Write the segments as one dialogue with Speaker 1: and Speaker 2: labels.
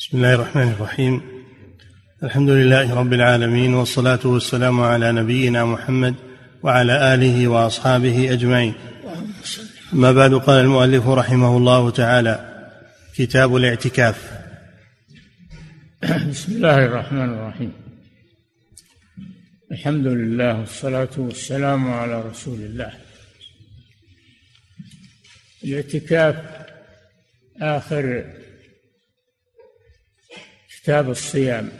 Speaker 1: بسم الله الرحمن الرحيم. الحمد لله رب العالمين والصلاة والسلام على نبينا محمد وعلى آله وأصحابه أجمعين. ما بعد قال المؤلف رحمه الله تعالى كتاب الاعتكاف.
Speaker 2: بسم الله الرحمن الرحيم. الحمد لله والصلاة والسلام على رسول الله. الاعتكاف آخر كتاب الصيام.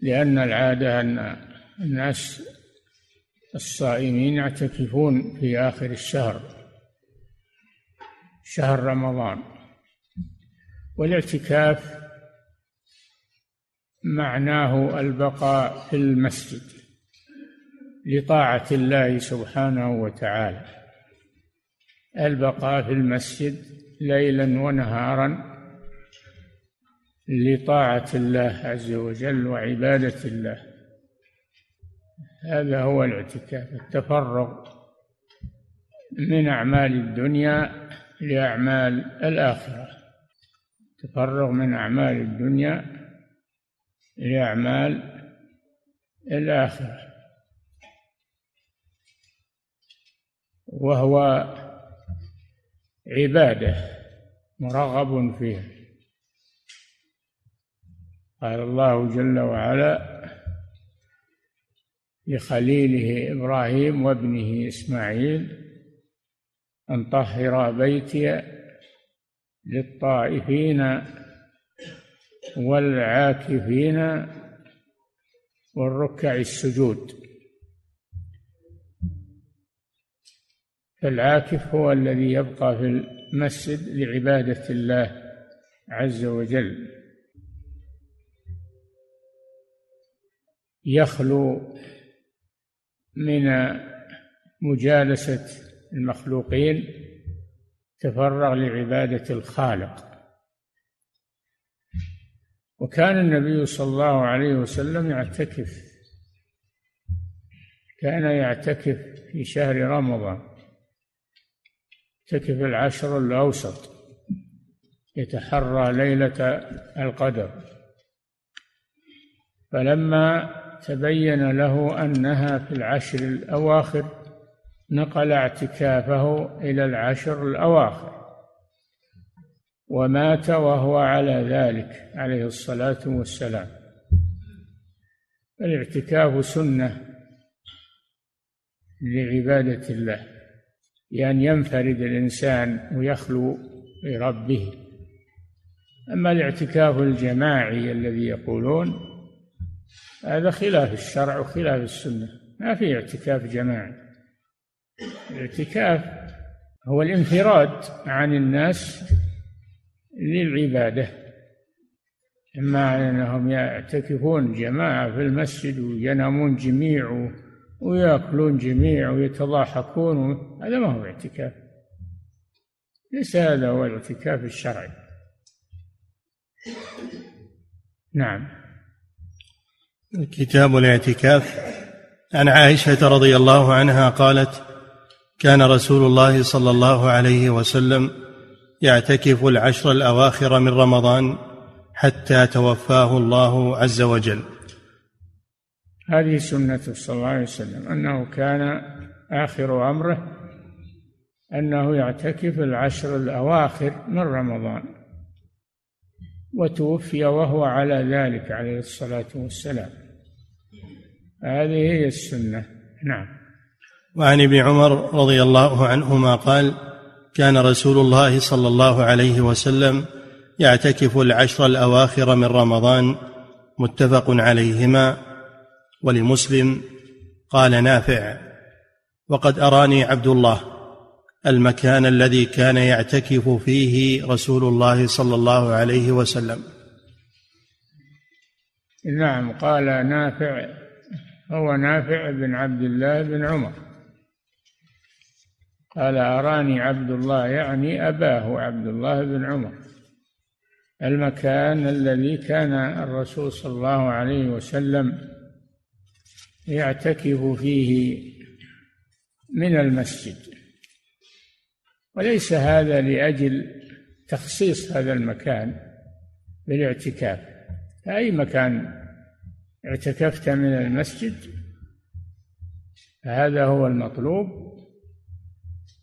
Speaker 2: لأن العادة أن الناس الصائمين يعتكفون في آخر الشهر شهر رمضان. والاعتكاف معناه البقاء في المسجد لطاعة الله سبحانه وتعالى. البقاء في المسجد ليلا ونهارا لطاعة الله عز وجل وعبادة الله. هذا هو الاعتكاف التفرغ من أعمال الدنيا لأعمال الآخرة. تفرغ من أعمال الدنيا لأعمال الآخرة. وهو عبادة مرغب فيها. قال الله جل وعلا لخليله إبراهيم وابنه إسماعيل أن طهر بيتي للطائفين والعاكفين والركع السجود. فالعاكف هو الذي يبقى في المسجد لعبادة الله عز وجل. يخلو من مجالسة المخلوقين تفرغ لعبادة الخالق. وكان النبي صلى الله عليه وسلم يعتكف كان يعتكف في شهر رمضان يعتكف العشر الأوسط يتحرى ليلة القدر. فلما تبين له أنها في العشر الأواخر نقل اعتكافه إلى العشر الأواخر. ومات وهو على ذلك عليه الصلاة والسلام. الاعتكاف سنة لعبادة الله بأن ينفرد الإنسان ويخلو بربه أما الاعتكاف الجماعي الذي يقولون هذا خلاف الشرع وخلاف السنة. ما في اعتكاف جماعي. الاعتكاف هو الانفراد عن الناس للعبادة. إما أنهم يعتكفون جماعة في المسجد وينامون جميع ويأكلون جميع ويتضاحكون هذا ما هو اعتكاف. ليس هذا هو الاعتكاف الشرعي. نعم.
Speaker 1: كتاب الاعتكاف. عن عائشة رضي الله عنها قالت كان رسول الله صلى الله عليه وسلم يعتكف العشر الأواخر من رمضان حتى توفاه الله عز وجل.
Speaker 2: هذه سنته صلى الله عليه وسلم أنه كان آخر أمره أنه يعتكف العشر الأواخر من رمضان. وتوفي وهو على ذلك عليه الصلاة والسلام. هذه هي السنة. نعم.
Speaker 1: وعن ابن عمر رضي الله عنهما قال كان رسول الله صلى الله عليه وسلم يعتكف العشر الأواخر من رمضان متفق عليهما ولمسلم قال نافع وقد أراني عبد الله. المكان الذي كان يعتكف فيه رسول الله صلى الله عليه وسلم.
Speaker 2: نعم قال نافع هو نافع بن عبد الله بن عمر. قال أراني عبد الله يعني أباه عبد الله بن عمر. المكان الذي كان الرسول صلى الله عليه وسلم يعتكف فيه من المسجد. وليس هذا لأجل تخصيص هذا المكان بالاعتكاف أي مكان اعتكفت من المسجد فهذا هو المطلوب.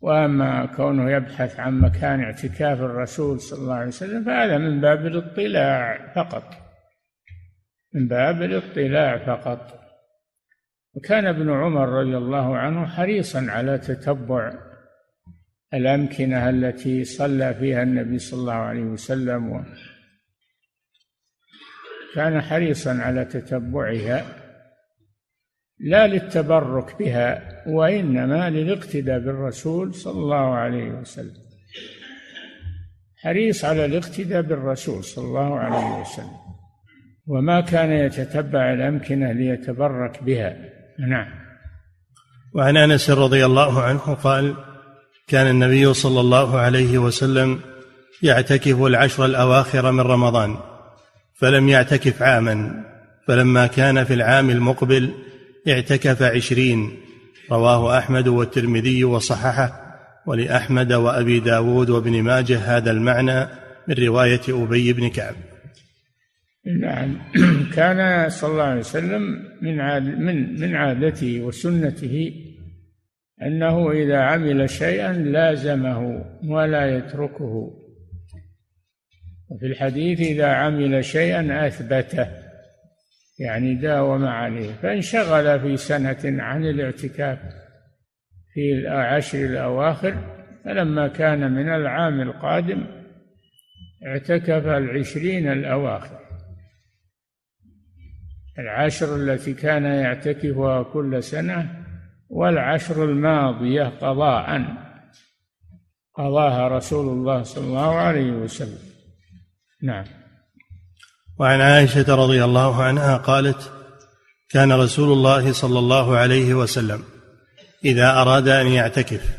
Speaker 2: وأما كونه يبحث عن مكان اعتكاف الرسول صلى الله عليه وسلم فهذا من باب الاطلاع فقط. من باب الاطلاع فقط. وكان ابن عمر رضي الله عنه حريصا على تتبع الأمكنة التي صلى فيها النبي صلى الله عليه وسلم. كان حريصا على تتبعها لا للتبرك بها وإنما للاقتداء بالرسول صلى الله عليه وسلم. حريص على الاقتداء بالرسول صلى الله عليه وسلم. وما كان يتتبع الأمكنة ليتبرك بها. نعم.
Speaker 1: وعن أنس رضي الله عنه قال كان النبي صلى الله عليه وسلم يعتكف العشر الأواخر من رمضان فلم يعتكف عاما فلما كان في العام المقبل اعتكف عشرين رواه أحمد والترمذي وصححه ولأحمد وأبي داود وابن ماجه هذا المعنى من رواية أبي بن كعب.
Speaker 2: نعم. كان صلى الله عليه وسلم من عاد من من عادته وسنته أنه إذا عمل شيئا لازمه ولا يتركه. وفي الحديث إذا عمل شيئا أثبته يعني داوم عليه. فانشغل في سنة عن الاعتكاف في العشر الأواخر فلما كان من العام القادم اعتكف العشرين الأواخر. العشر التي كان يعتكفها كل سنة والعشر الماضية قضاء. قضاها رسول الله صلى الله عليه وسلم. نعم.
Speaker 1: وعن عائشة رضي الله عنها قالت كان رسول الله صلى الله عليه وسلم إذا أراد أن يعتكف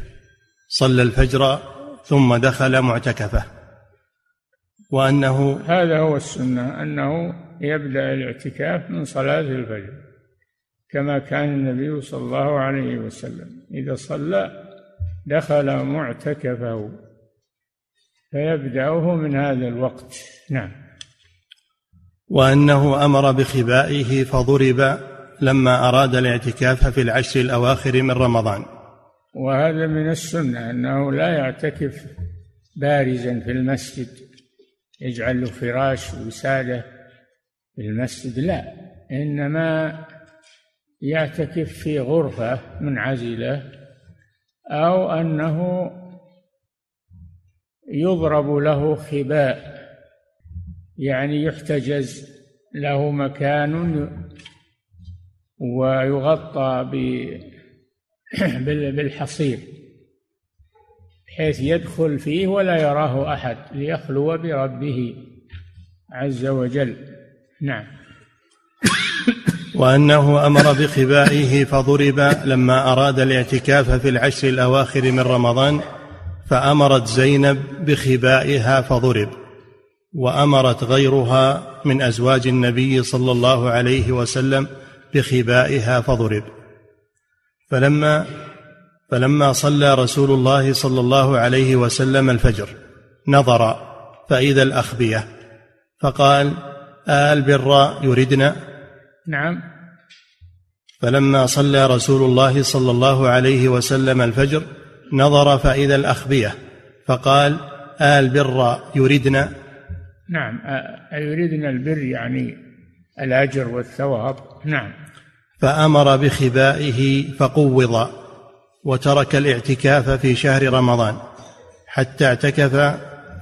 Speaker 1: صلى الفجر ثم دخل معتكفة وأنه
Speaker 2: هذا هو السنة أنه يبدأ الاعتكاف من صلاة الفجر. كما كان النبي صلى الله عليه وسلم. إذا صلى دخل معتكفه فيبدأه من هذا الوقت. نعم.
Speaker 1: وأنه أمر بخبائه فضرب لما أراد الاعتكاف في العشر الأواخر من رمضان.
Speaker 2: وهذا من السنة أنه لا يعتكف بارزا في المسجد. يجعل له فراش وسادة في المسجد. لا إنما يعتكف في غرفة منعزلة أو أنه يضرب له خباء يعني يحتجز له مكان ويغطى بالحصير بحيث يدخل فيه ولا يراه أحد ليخلو بربه عز وجل. نعم.
Speaker 1: وأنه أمر بخبائه فضرب لما أراد الاعتكاف في العشر الأواخر من رمضان فأمرت زينب بخبائها فضرب وأمرت غيرها من أزواج النبي صلى الله عليه وسلم بخبائها فضرب. فلما فلما صلى رسول الله صلى الله عليه وسلم الفجر نظر فإذا الأخبية فقال آل بر يردن
Speaker 2: نعم.
Speaker 1: فلما صلى رسول الله صلى الله عليه وسلم الفجر نظر فإذا الأخبية فقال آل بر يردن
Speaker 2: نعم. يريدنا البر يعني الأجر والثواب؟ نعم.
Speaker 1: فأمر بخبائه فقوض وترك الاعتكاف في شهر رمضان حتى اعتكف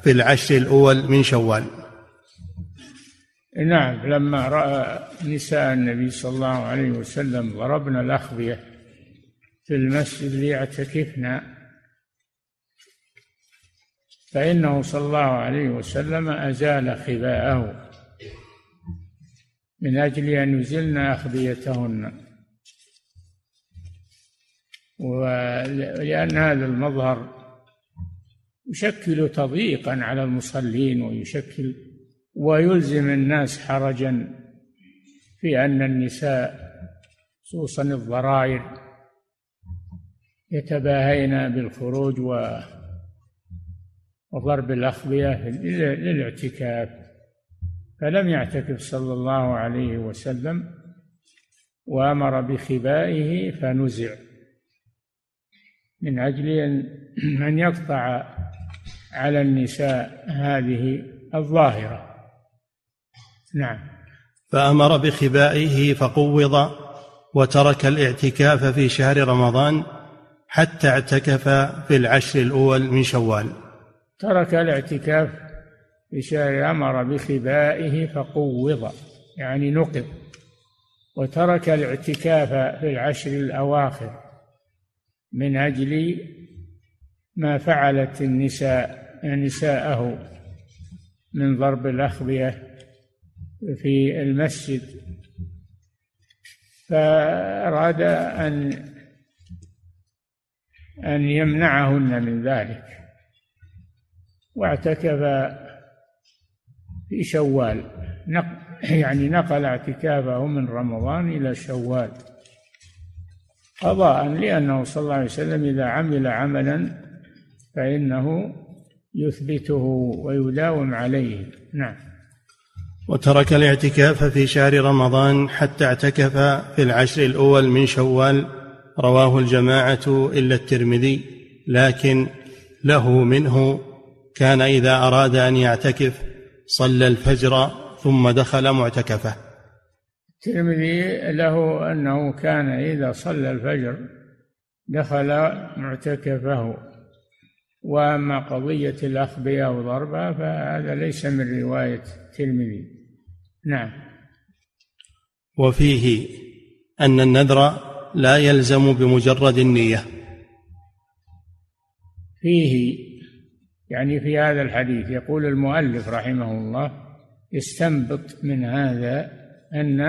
Speaker 1: في العشر الأول من شوال.
Speaker 2: نعم لما رأى نساء النبي صلى الله عليه وسلم ضربنا الأخبية في المسجد ليعتكفن فإنه صلى الله عليه وسلم أزال خباءه من أجل أن يزلن أخبيتهن ولأن هذا المظهر يشكل تضييقا على المصلين ويشكل ويلزم الناس حرجا في أن النساء خصوصا الضرائر يتباهين بالخروج و وضرب الأخبية للاعتكاف. فلم يعتكف صلى الله عليه وسلم وأمر بخبائه فنزع. من أجل أن يقطع على النساء هذه الظاهرة. نعم.
Speaker 1: فأمر بخبائه فقوض وترك الاعتكاف في شهر رمضان حتى اعتكف في العشر الأول من شوال.
Speaker 2: ترك الاعتكاف في شهر أمر بخبائه فقوض يعني نقض. وترك الاعتكاف في العشر الأواخر من أجل ما فعلت النساء نساءه من ضرب الأخبية في المسجد. فأراد أن أن يمنعهن من ذلك. واعتكف في شوال. يعني نقل اعتكافه من رمضان إلى شوال. قضاء لأنه صلى الله عليه وسلم إذا عمل عملا فإنه يثبته ويداوم عليه. نعم.
Speaker 1: وترك الاعتكاف في شهر رمضان حتى اعتكف في العشر الأول من شوال. رواه الجماعة إلا الترمذي لكن له منه. كان إذا أراد أن يعتكف صلى الفجر ثم دخل معتكفه.
Speaker 2: الترمذي له أنه كان إذا صلى الفجر دخل معتكفه وأما قضية الأخبية وضربها فهذا ليس من رواية الترمذي. نعم.
Speaker 1: وفيه أن النذر لا يلزم بمجرد النية.
Speaker 2: فيه يعني في هذا الحديث يقول المؤلف رحمه الله يستنبط من هذا أن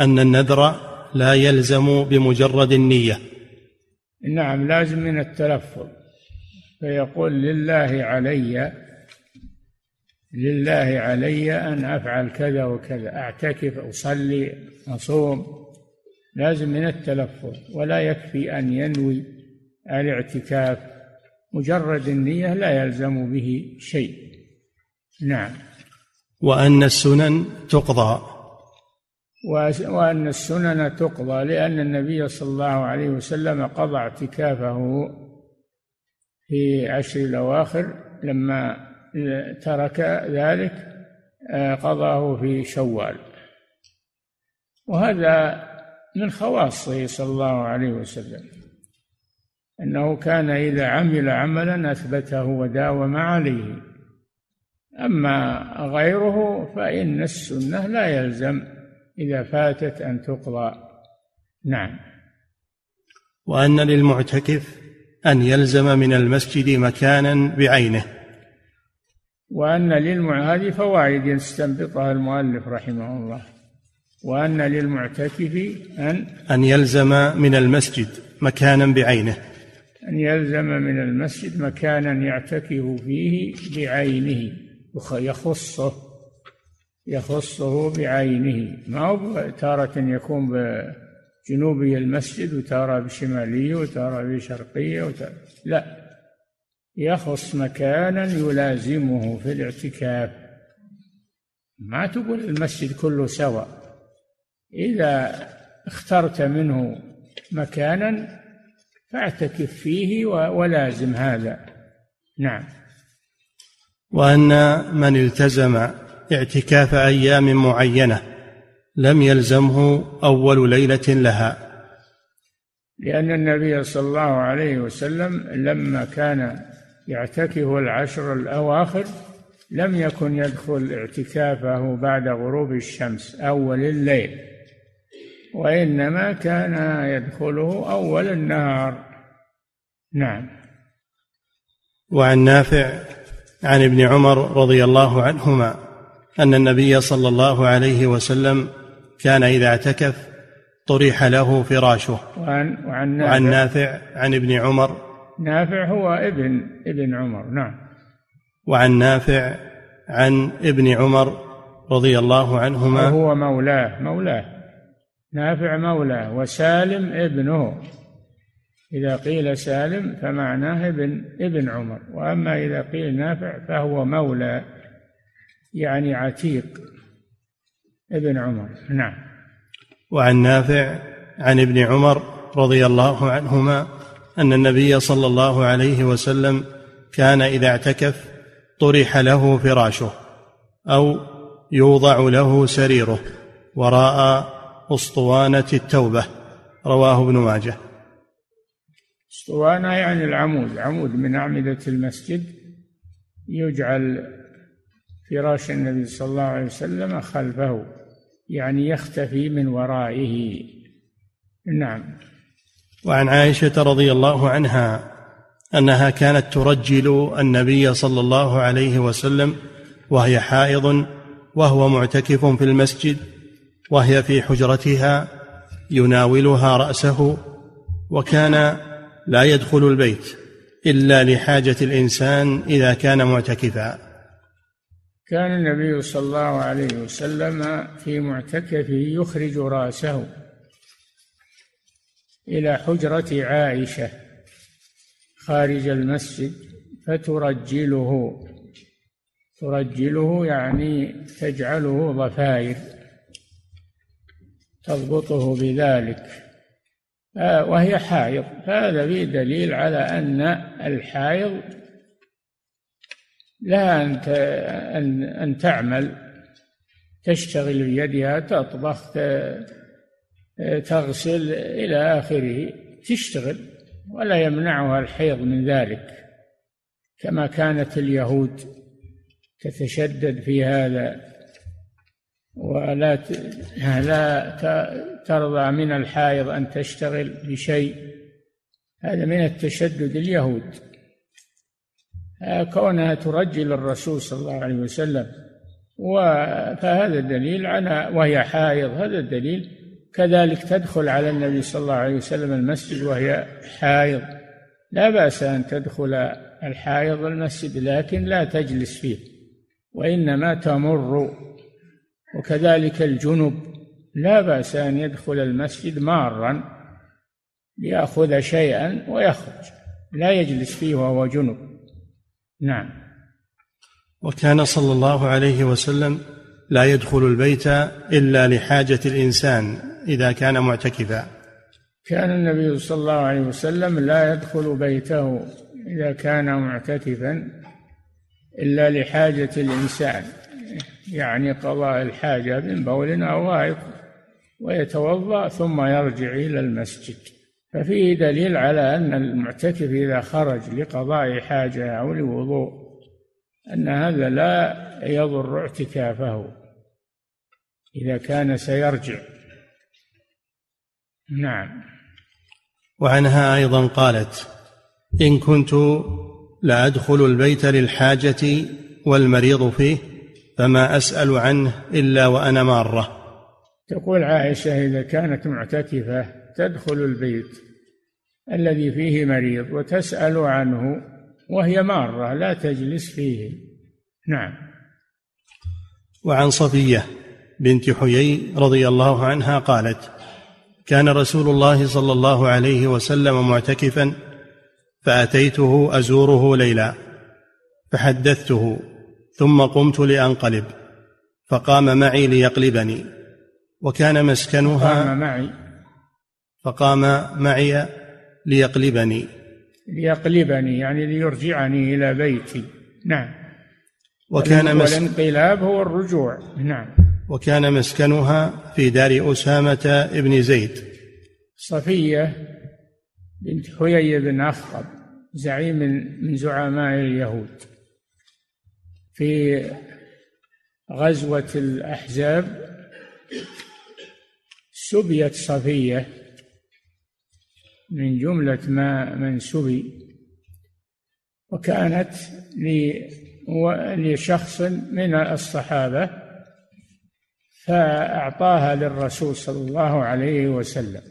Speaker 1: أن النذر لا يلزم بمجرد النية.
Speaker 2: نعم لازم من التلفظ. فيقول لله علي لله علي أن أفعل كذا وكذا أعتكف أصلي أصوم. لازم من التلفظ ولا يكفي أن ينوي الاعتكاف. مجرد النية لا يلزم به شيء. نعم.
Speaker 1: وأن السنن تقضى.
Speaker 2: وأن السنن تقضى لأن النبي صلى الله عليه وسلم قضى اعتكافه في عشر الأواخر لما ترك ذلك قضاه في شوال. وهذا من خواصه صلى الله عليه وسلم أنه كان إذا عمل عملا أثبته وداوم عليه. أما غيره فإن السنة لا يلزم إذا فاتت أن تقضى. نعم.
Speaker 1: وأن للمعتكف أن يلزم من المسجد مكانا بعينه.
Speaker 2: وأن للمع هذه فوائد يستنبطها المؤلف رحمه الله وأن للمعتكف أن
Speaker 1: أن يلزم من المسجد مكانا بعينه.
Speaker 2: أن يلزم من المسجد مكانا يعتكف فيه بعينه يخصه يخصه بعينه. ما هو تارة يكون بجنوبي المسجد وتارة بشمالية وتارة بشرقية وتارة لا. يخص مكانا يلازمه في الاعتكاف. ما تقول المسجد كله سواء إذا اخترت منه مكانا فاعتكف فيه ولازم هذا. نعم.
Speaker 1: وأن من التزم اعتكاف أيام معينة لم يلزمه أول ليلة لها.
Speaker 2: لأن النبي صلى الله عليه وسلم لما كان يعتكف العشر الأواخر لم يكن يدخل اعتكافه بعد غروب الشمس أول الليل. وإنما كان يدخله أول النهار. نعم.
Speaker 1: وعن نافع عن ابن عمر رضي الله عنهما أن النبي صلى الله عليه وسلم كان إذا اعتكف طرح له فراشه.
Speaker 2: وعن وعن
Speaker 1: نافع, وعن نافع عن ابن عمر
Speaker 2: نافع هو ابن ابن عمر نعم.
Speaker 1: وعن نافع عن ابن عمر رضي الله عنهما
Speaker 2: وهو مولاه مولاه. نافع مولاه وسالم ابنه. إذا قيل سالم فمعناه ابن ابن عمر وأما إذا قيل نافع فهو مولى يعني عتيق. ابن عمر نعم.
Speaker 1: وعن نافع عن ابن عمر رضي الله عنهما أن النبي صلى الله عليه وسلم كان إذا اعتكف طرح له فراشه أو يوضع له سريره وراء أسطوانة التوبة. رواه ابن ماجه.
Speaker 2: أسطوانة يعني العمود. عمود من أعمدة المسجد. يجعل فراش النبي صلى الله عليه وسلم خلفه يعني يختفي من ورائه. نعم.
Speaker 1: وعن عائشة رضي الله عنها أنها كانت ترجل النبي صلى الله عليه وسلم وهي حائض وهو معتكف في المسجد وهي في حجرتها يناولها رأسه وكان لا يدخل البيت إلا لحاجة الإنسان إذا كان معتكفا.
Speaker 2: كان النبي صلى الله عليه وسلم في معتكفه يخرج رأسه. إلى حجرة عائشة خارج المسجد فترجله. ترجله يعني تجعله ضفائر تضبطه بذلك. آه، وهي حائض. فهذا فيه دليل على أن الحائض لها أن أن تعمل تشتغل بيدها تطبخ تغسل إلى آخره تشتغل ولا يمنعها الحيض من ذلك. كما كانت اليهود تتشدد في هذا ولا لا ترضى من الحائض أن تشتغل بشيء. هذا من التشدد اليهود. كونها ترجل الرسول صلى الله عليه وسلم فهذا دليل على وهي حائض هذا دليل كذلك تدخل على النبي صلى الله عليه وسلم المسجد وهي حائض. لا بأس أن تدخل الحائض المسجد لكن لا تجلس فيه وإنما تمر. وكذلك الجنب لا بأس أن يدخل المسجد مارا ليأخذ شيئا ويخرج لا يجلس فيه وهو جنب. نعم.
Speaker 1: وكان صلى الله عليه وسلم لا يدخل البيت إلا لحاجة الإنسان إذا كان معتكفا.
Speaker 2: كان النبي صلى الله عليه وسلم لا يدخل بيته إذا كان معتكفا إلا لحاجة الإنسان يعني قضاء الحاجة من بول أو غائط ويتوضأ ثم يرجع إلى المسجد. ففيه دليل على أن المعتكف إذا خرج لقضاء حاجة أو لوضوء أن هذا لا يضر اعتكافه. إذا كان سيرجع. نعم.
Speaker 1: وعنها أيضا قالت إن كنت لأدخل البيت للحاجة والمريض فيه فما أسأل عنه إلا وأنا مارة.
Speaker 2: تقول عائشة إذا كانت معتكفة تدخل البيت الذي فيه مريض وتسأل عنه وهي مارة لا تجلس فيه. نعم.
Speaker 1: وعن صفية بنت حيي رضي الله عنها قالت كان رسول الله صلى الله عليه وسلم معتكفا فأتيته أزوره ليلا فحدثته ثم قمت لأنقلب فقام معي ليقلبني وكان مسكنها
Speaker 2: قام معي.
Speaker 1: فقام معي ليقلبني.
Speaker 2: ليقلبني يعني ليرجعني إلى بيتي. نعم.
Speaker 1: وكان.
Speaker 2: والانقلاب هو الرجوع. نعم.
Speaker 1: وكان مسكنها في دار أسامة بن زيد.
Speaker 2: صفية بنت حيي بن أخطب زعيم من زعماء اليهود. في غزوة الأحزاب سبيت صفية من جملة ما من سبي وكانت لشخص من الصحابة فأعطاها للرسول صلى الله عليه وسلم.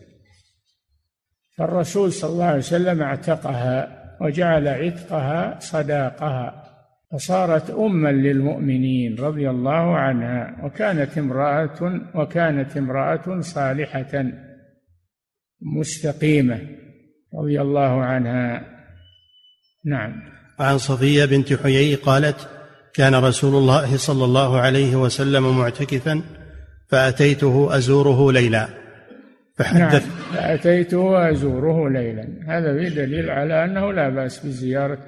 Speaker 2: فالرسول صلى الله عليه وسلم اعتقها وجعل عتقها صداقها فصارت أما للمؤمنين رضي الله عنها وكانت امرأة وكانت امرأة صالحة مستقيمة رضي الله عنها. نعم.
Speaker 1: وعن صفية بنت حيي قالت كان رسول الله صلى الله عليه وسلم معتكفا فأتيته أزوره ليلا.
Speaker 2: فحدث نعم فأتيته ازوره ليلا. هذا في دليل على أنه لا بأس بزيارة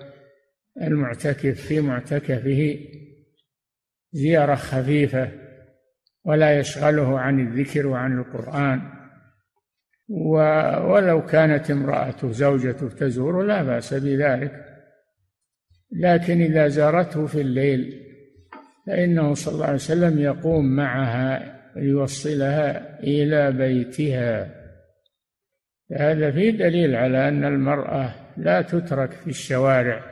Speaker 2: المعتكف في معتكفه زيارة خفيفة ولا يشغله عن الذكر وعن القرآن. ولو كانت امرأته زوجته تزور لا بأس بذلك. لكن إذا زارته في الليل فإنه صلى الله عليه وسلم يقوم معها ليوصلها إلى بيتها. هذا فيه دليل على أن المرأة لا تترك في الشوارع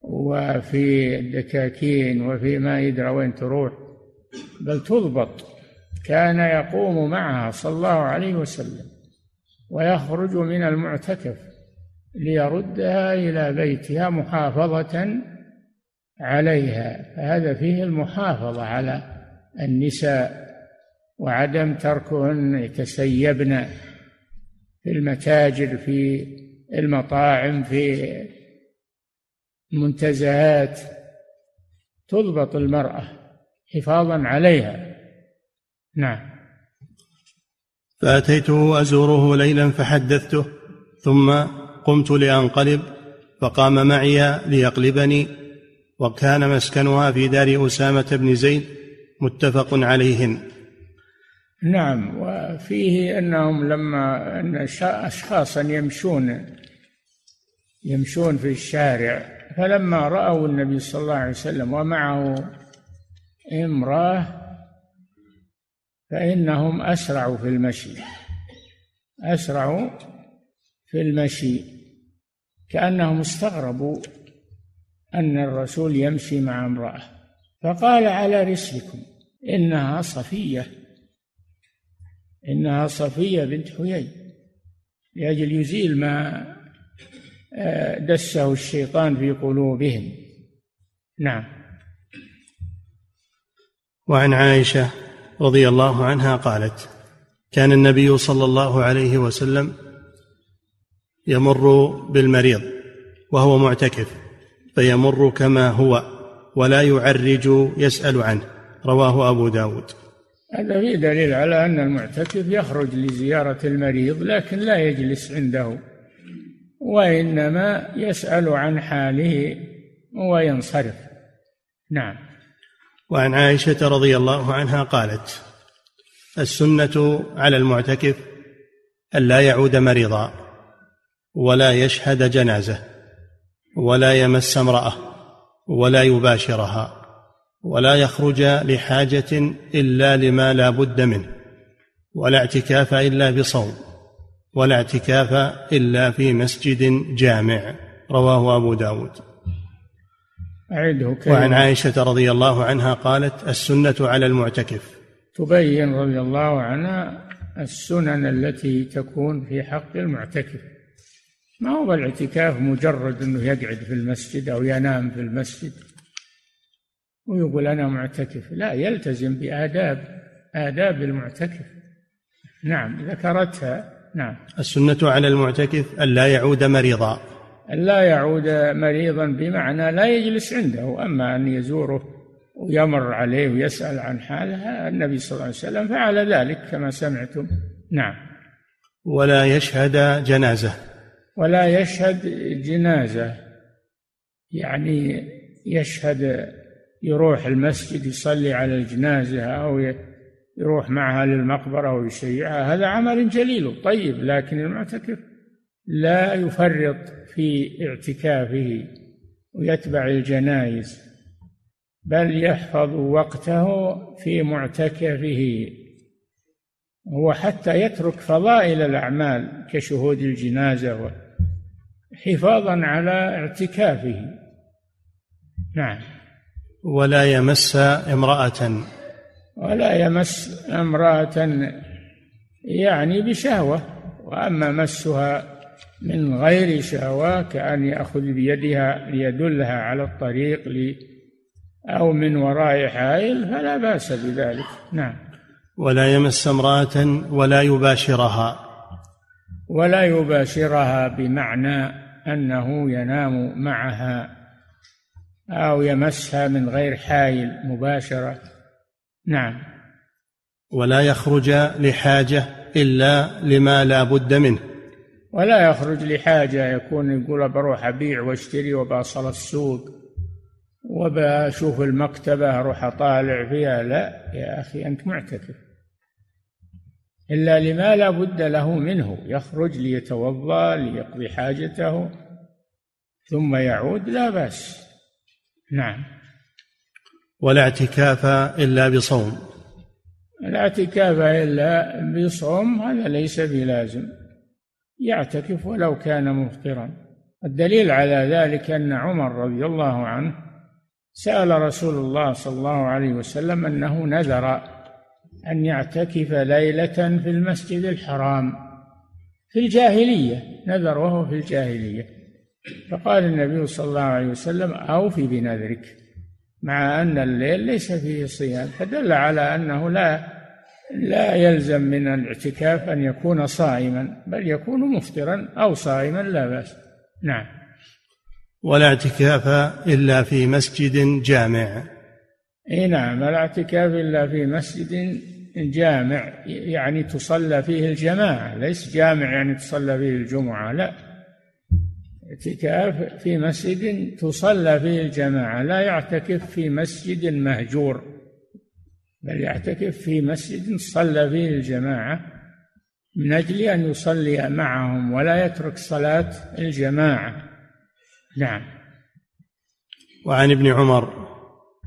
Speaker 2: وفي الدكاكين وفي ما يدرى وين تروح بل تضبط. كان يقوم معها صلى الله عليه وسلم ويخرج من المعتكف ليردها إلى بيتها محافظة عليها. فهذا فيه المحافظة على النساء. وعدم تركهن يتسيبن في المتاجر في المطاعم في المنتزهات. تضبط المرأة حفاظا عليها. نعم.
Speaker 1: فأتيته أزوره ليلا فحدثته ثم قمت لأنقلب فقام معي ليقلبني وكان مسكنها في دار أسامة بن زيد متفق عليهن.
Speaker 2: نعم وفيه أنهم لما أن اشخاصا يمشون يمشون في الشارع فلما رأوا النبي صلى الله عليه وسلم ومعه امرأة فإنهم أسرعوا في المشي أسرعوا في المشي كأنهم استغربوا أن الرسول يمشي مع امرأة فقال على رسلكم إنها صفية. إنها صفية بنت حيي لأجل يزيل ما آه، دسه الشيطان في قلوبهم. نعم.
Speaker 1: وعن عائشة رضي الله عنها قالت كان النبي صلى الله عليه وسلم يمر بالمريض وهو معتكف فيمر كما هو ولا يعرج يسأل عنه. رواه أبو داود.
Speaker 2: هذا فيه دليل على أن المعتكف يخرج لزيارة المريض لكن لا يجلس عنده وإنما يسأل عن حاله وينصرف. نعم.
Speaker 1: وعن عائشة رضي الله عنها قالت السنة على المعتكف ألا يعود مريضا ولا يشهد جنازة ولا يمس امرأة ولا يباشرها. ولا يخرج لحاجة إلا لما لا بد منه ولا اعتكاف إلا بصوم ولا اعتكاف إلا في مسجد جامع رواه أبو داود.
Speaker 2: أعده
Speaker 1: وعن عائشة رضي الله عنها قالت السنة على المعتكف.
Speaker 2: تبين رضي الله عنها السنن التي تكون في حق المعتكف. ما هو الاعتكاف مجرد إنه يقعد في المسجد أو ينام في المسجد؟ ويقول أنا معتكف. لا يلتزم بآداب آداب المعتكف. نعم ذكرتها نعم.
Speaker 1: السنة على المعتكف ألا يعود مريضا.
Speaker 2: ألا يعود مريضا بمعنى لا يجلس عنده. أما أن يزوره ويمر عليه ويسأل عن حاله النبي صلى الله عليه وسلم فعل ذلك كما سمعتم. نعم.
Speaker 1: ولا يشهد جنازة.
Speaker 2: ولا يشهد جنازة. يعني يشهد يروح المسجد يصلي على الجنازة أو يروح معها للمقبرة ويشيعها هذا عمل جليل طيب لكن المعتكف لا يفرط في اعتكافه ويتبع الجنائز بل يحفظ وقته في معتكفه. هو حتى يترك فضائل الأعمال كشهود الجنازة حفاظا على اعتكافه. نعم.
Speaker 1: ولا يمس امرأة.
Speaker 2: ولا يمس امرأة يعني بشهوة وأما مسها من غير شهوة كأن يأخذ بيدها ليدلها على الطريق لي أو من وراء حائل فلا بأس بذلك. نعم.
Speaker 1: ولا يمس امرأة ولا يباشرها.
Speaker 2: ولا يباشرها بمعنى أنه ينام معها. أو يمسها من غير حايل مباشرة. نعم.
Speaker 1: ولا يخرج لحاجة إلا لما لا بد منه.
Speaker 2: ولا يخرج لحاجة يكون يقول بروح أبيع وأشتري وبأصل السوق وبشوف المكتبة أروح أطالع فيها. لا يا أخي أنت معتكف. إلا لما لا بد له منه. يخرج ليتوضأ ليقضي حاجته ثم يعود لا بأس. نعم.
Speaker 1: ولا اعتكاف إلا بصوم.
Speaker 2: الاعتكاف إلا بصوم هذا ليس بلازم. يعتكف ولو كان مفطرا. الدليل على ذلك أن عمر رضي الله عنه سأل رسول الله صلى الله عليه وسلم أنه نذر أن يعتكف ليلة في المسجد الحرام. في الجاهلية نذر وهو في الجاهلية. فقال النبي صلى الله عليه وسلم أوفي بنذرك مع أن الليل ليس فيه صيام فدل على أنه لا لا يلزم من الاعتكاف أن يكون صائما بل يكون مفطرا أو صائما لا بأس. نعم.
Speaker 1: ولا اعتكاف إلا في مسجد جامع.
Speaker 2: إي نعم لا اعتكاف إلا في مسجد جامع يعني تصلى فيه الجماعة ليس جامع يعني تصلى فيه الجمعة لا. اعتكاف في مسجد تصلى فيه الجماعة لا يعتكف في مسجد مهجور بل يعتكف في مسجد صلى فيه الجماعة من أجل أن يصلي معهم ولا يترك صلاة الجماعة. نعم.
Speaker 1: وعن ابن عمر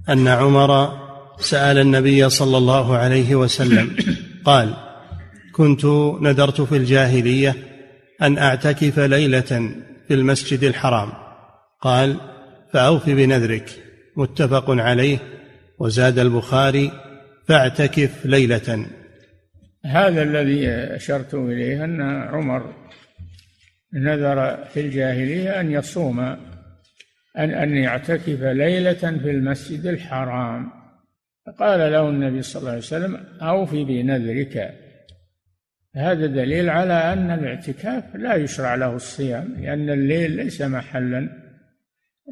Speaker 1: أن عمر سأل النبي صلى الله عليه وسلم قال كنت نذرت في الجاهلية أن أعتكف ليلة في المسجد الحرام. قال فأوف بنذرك. متفق عليه. وزاد البخاري فاعتكف ليلة.
Speaker 2: هذا الذي أشرت إليه أن عمر نذر في الجاهلية أن يصوم أن أن يعتكف ليلة في المسجد الحرام. فقال له النبي صلى الله عليه وسلم أوفي بنذرك. هذا دليل على أن الاعتكاف لا يشرع له الصيام لأن الليل ليس محلا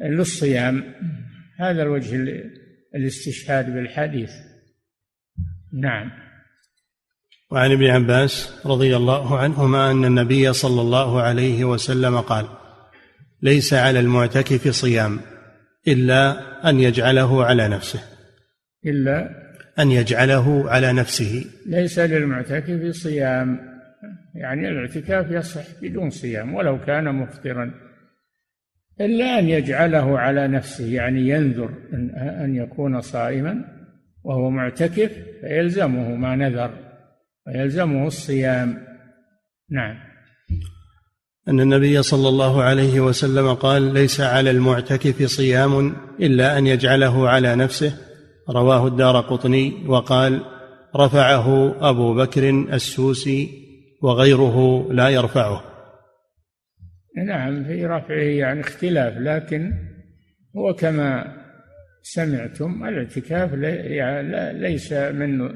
Speaker 2: للصيام. هذا الوجه الاستشهاد بالحديث. نعم.
Speaker 1: وعن ابن عباس رضي الله عنهما أن النبي صلى الله عليه وسلم قال ليس على المعتكف صيام إلا أن يجعله على نفسه.
Speaker 2: إلا
Speaker 1: أن يجعله على نفسه.
Speaker 2: ليس للمعتكف صيام. يعني الاعتكاف يصح بدون صيام ولو كان مفطرا. إلا أن يجعله على نفسه يعني ينذر أن يكون صائما وهو معتكف فيلزمه ما نذر ويلزمه الصيام. نعم.
Speaker 1: أن النبي صلى الله عليه وسلم قال ليس على المعتكف صيام إلا أن يجعله على نفسه. رواه الدار قطني وقال رفعه أبو بكر السوسي وغيره لا يرفعه.
Speaker 2: نعم في رفعه يعني اختلاف لكن هو كما سمعتم الاعتكاف ليس من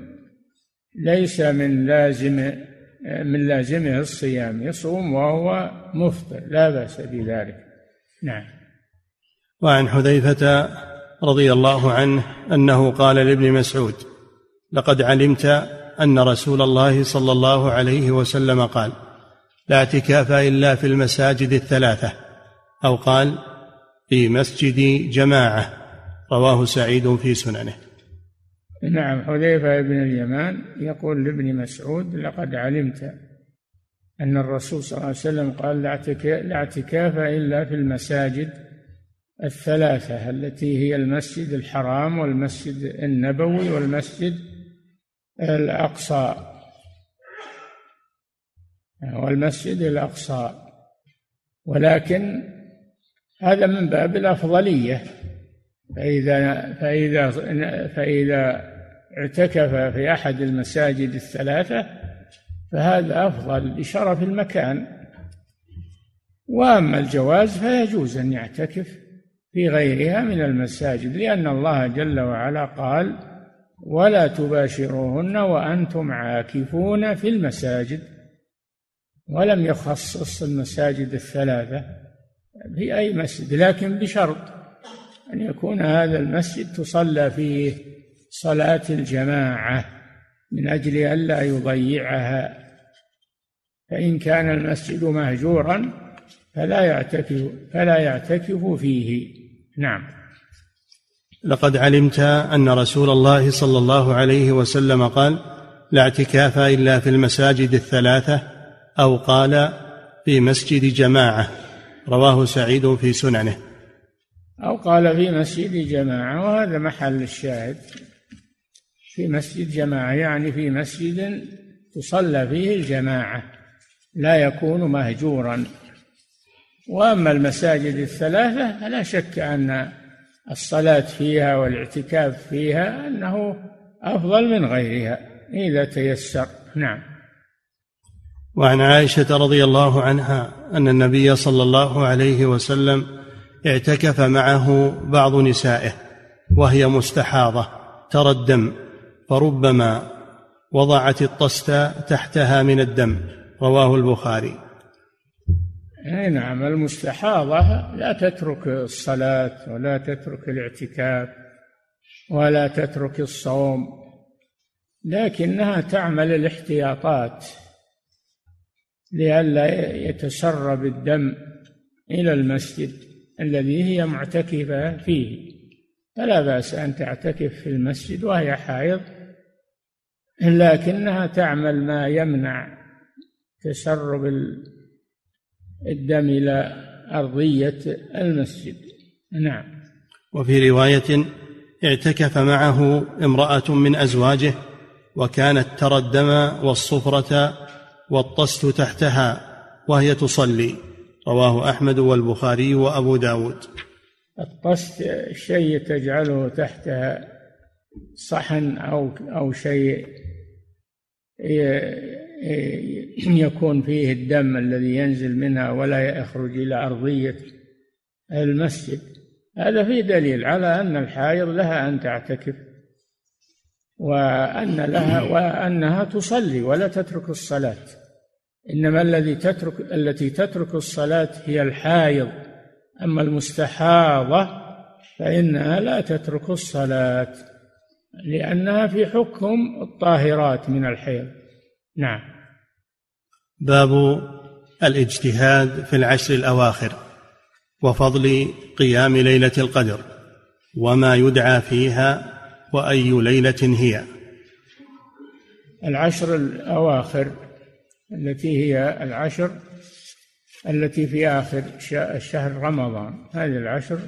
Speaker 2: ليس من لازم من لازمه الصيام يصوم وهو مفطر لا بأس بذلك. نعم.
Speaker 1: وعن حذيفة رضي الله عنه أنه قال لابن مسعود لقد علمت أن رسول الله صلى الله عليه وسلم قال لا اعتكاف إلا في المساجد الثلاثة. أو قال في مسجد جماعة. رواه سعيد في سننه.
Speaker 2: نعم حذيفة بن اليمان يقول لابن مسعود لقد علمت أن الرسول صلى الله عليه وسلم قال لا اعتكاف إلا في المساجد الثلاثة التي هي المسجد الحرام والمسجد النبوي والمسجد الأقصى. والمسجد الأقصى. ولكن هذا من باب الأفضلية. فإذا فإذا فإذا اعتكف في أحد المساجد الثلاثة فهذا أفضل لشرف المكان. وأما الجواز فيجوز أن يعتكف. في غيرها من المساجد لأن الله جل وعلا قال ولا تباشروهن وأنتم عاكفون في المساجد. ولم يخصص المساجد الثلاثة في أي مسجد لكن بشرط أن يكون هذا المسجد تصلى فيه صلاة الجماعة من أجل ألا يضيعها. فإن كان المسجد مهجورا فلا يعتكف فلا يعتكف فيه. نعم.
Speaker 1: لقد علمت أن رسول الله صلى الله عليه وسلم قال لا اعتكاف إلا في المساجد الثلاثة أو قال في مسجد جماعة. رواه سعيد في سننه.
Speaker 2: أو قال في مسجد جماعة وهذا محل الشاهد. في مسجد جماعة يعني في مسجد تصلى فيه الجماعة لا يكون مهجورا. وأما المساجد الثلاثة فلا شك أن الصلاة فيها والاعتكاف فيها أنه أفضل من غيرها إذا تيسر. نعم.
Speaker 1: وعن عائشة رضي الله عنها أن النبي صلى الله عليه وسلم اعتكف معه بعض نسائه وهي مستحاضة ترى الدم فربما وضعت الطست تحتها من الدم رواه البخاري.
Speaker 2: أي نعم المستحاضة لا تترك الصلاة ولا تترك الاعتكاف ولا تترك الصوم لكنها تعمل الاحتياطات لئلا يتسرب الدم إلى المسجد الذي هي معتكفة فيه. فلا بأس أن تعتكف في المسجد وهي حائض لكنها تعمل ما يمنع تسرب الدم إلى أرضية المسجد. نعم.
Speaker 1: وفي رواية اعتكف معه امرأة من أزواجه وكانت ترى الدم والصفرة والطست تحتها وهي تصلي. رواه أحمد والبخاري وأبو داود.
Speaker 2: الطست شيء تجعله تحتها صحن أو أو شيء يكون فيه الدم الذي ينزل منها ولا يخرج إلى أرضية المسجد. هذا فيه دليل على أن الحائض لها أن تعتكف وأن لها وأنها تصلي ولا تترك الصلاة. إنما الذي تترك التي تترك الصلاة هي الحائض. أما المستحاضة فإنها لا تترك الصلاة لأنها في حكم الطاهرات من الحيض. نعم.
Speaker 1: باب الاجتهاد في العشر الأواخر وفضل قيام ليلة القدر وما يدعى فيها وأي ليلة هي.
Speaker 2: العشر الأواخر التي هي العشر التي في آخر شهر رمضان. هذه العشر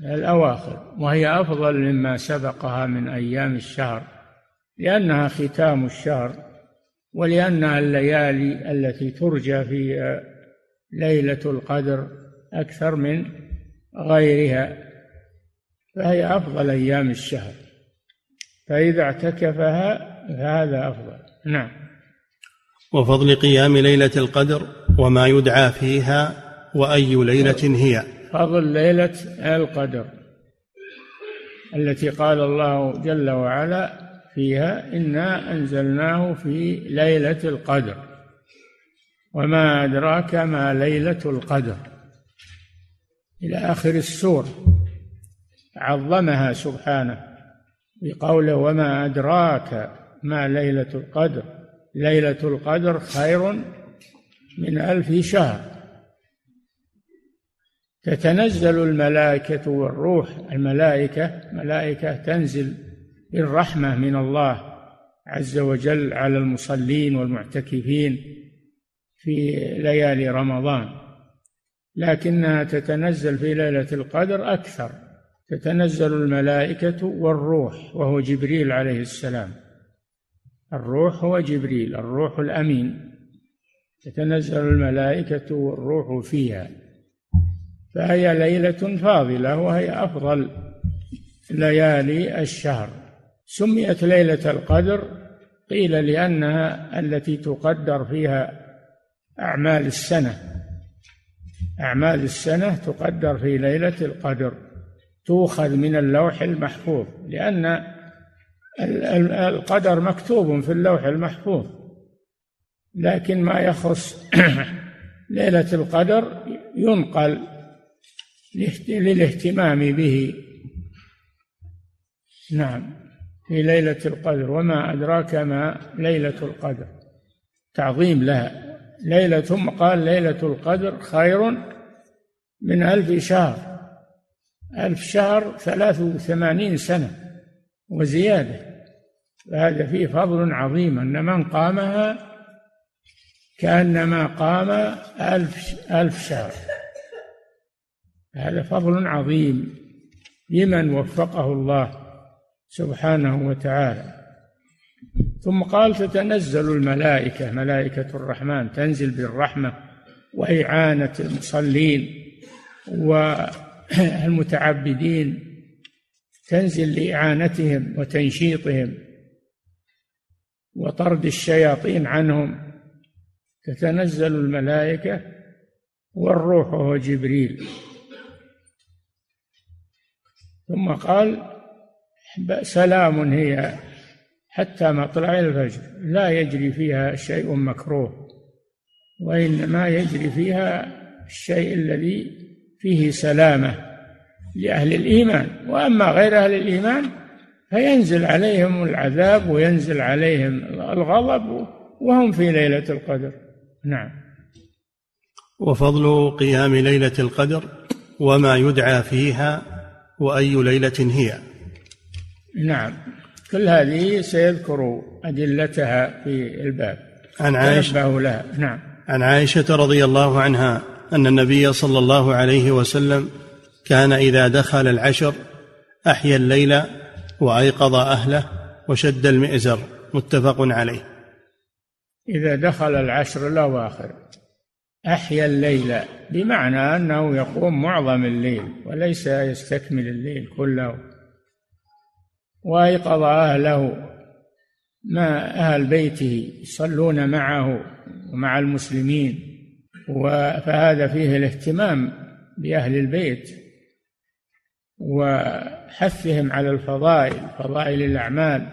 Speaker 2: الأواخر وهي أفضل مما سبقها من أيام الشهر لأنها ختام الشهر ولأنها الليالي التي ترجى في ليلة القدر أكثر من غيرها فهي أفضل أيام الشهر. فإذا اعتكفها فهذا أفضل. نعم.
Speaker 1: وفضل قيام ليلة القدر وما يدعى فيها وأي ليلة هي.
Speaker 2: فضل ليلة القدر التي قال الله جل وعلا فيها إنا أنزلناه في ليلة القدر. وما أدراك ما ليلة القدر. إلى آخر السور. عظمها سبحانه بقوله وما أدراك ما ليلة القدر. ليلة القدر خير من ألف شهر. تتنزل الملائكة والروح. الملائكة ملائكة تنزل بالرحمه من الله عز وجل على المصلين والمعتكفين في ليالي رمضان. لكنها تتنزل في ليلة القدر أكثر. تتنزل الملائكة والروح وهو جبريل عليه السلام. الروح هو جبريل الروح الأمين. تتنزل الملائكة والروح فيها. فهي ليلة فاضلة وهي أفضل ليالي الشهر. سميت ليلة القدر قيل لأنها التي تقدر فيها أعمال السنة. أعمال السنة تقدر في ليلة القدر تؤخذ من اللوح المحفوظ لأن القدر مكتوب في اللوح المحفوظ. لكن ما يخص ليلة القدر ينقل للاهتمام به. نعم. في ليلة القدر وما أدراك ما ليلة القدر. تعظيم لها. ليلة ثم قال ليلة القدر خير من ألف شهر. ألف شهر ثلاث وثمانين سنة وزيادة. فهذا فيه فضل عظيم أن من قامها كأنما قام ألف ألف شهر. هذا فضل عظيم. لمن وفقه الله؟ سبحانه وتعالى. ثم قال تتنزل الملائكة ملائكة الرحمن تنزل بالرحمة وإعانة المصلين والمتعبدين تنزل لإعانتهم وتنشيطهم وطرد الشياطين عنهم. تتنزل الملائكة والروح وهو جبريل. ثم قال سلام هي حتى مطلع الفجر. لا يجري فيها شيء مكروه وإنما يجري فيها الشيء الذي فيه سلامة لأهل الإيمان. وأما غير أهل الإيمان فينزل عليهم العذاب وينزل عليهم الغضب وهم في ليلة القدر. نعم.
Speaker 1: وفضل قيام ليلة القدر وما يدعى فيها وأي ليلة هي.
Speaker 2: نعم. كل هذه سيذكر أدلتها في الباب.
Speaker 1: عن عائشة
Speaker 2: لها. نعم.
Speaker 1: عن عائشة رضي الله عنها أن النبي صلى الله عليه وسلم كان إذا دخل العشر أحيا الليل وأيقظ أهله وشد المئزر. متفق عليه.
Speaker 2: إذا دخل العشر الأواخر أحيا الليل بمعنى أنه يقوم معظم الليل وليس يستكمل الليل كله. وأيقظ أهله ما أهل بيته يصلون معه ومع المسلمين. فهذا فيه الاهتمام بأهل البيت وحثهم على الفضائل فضائل الأعمال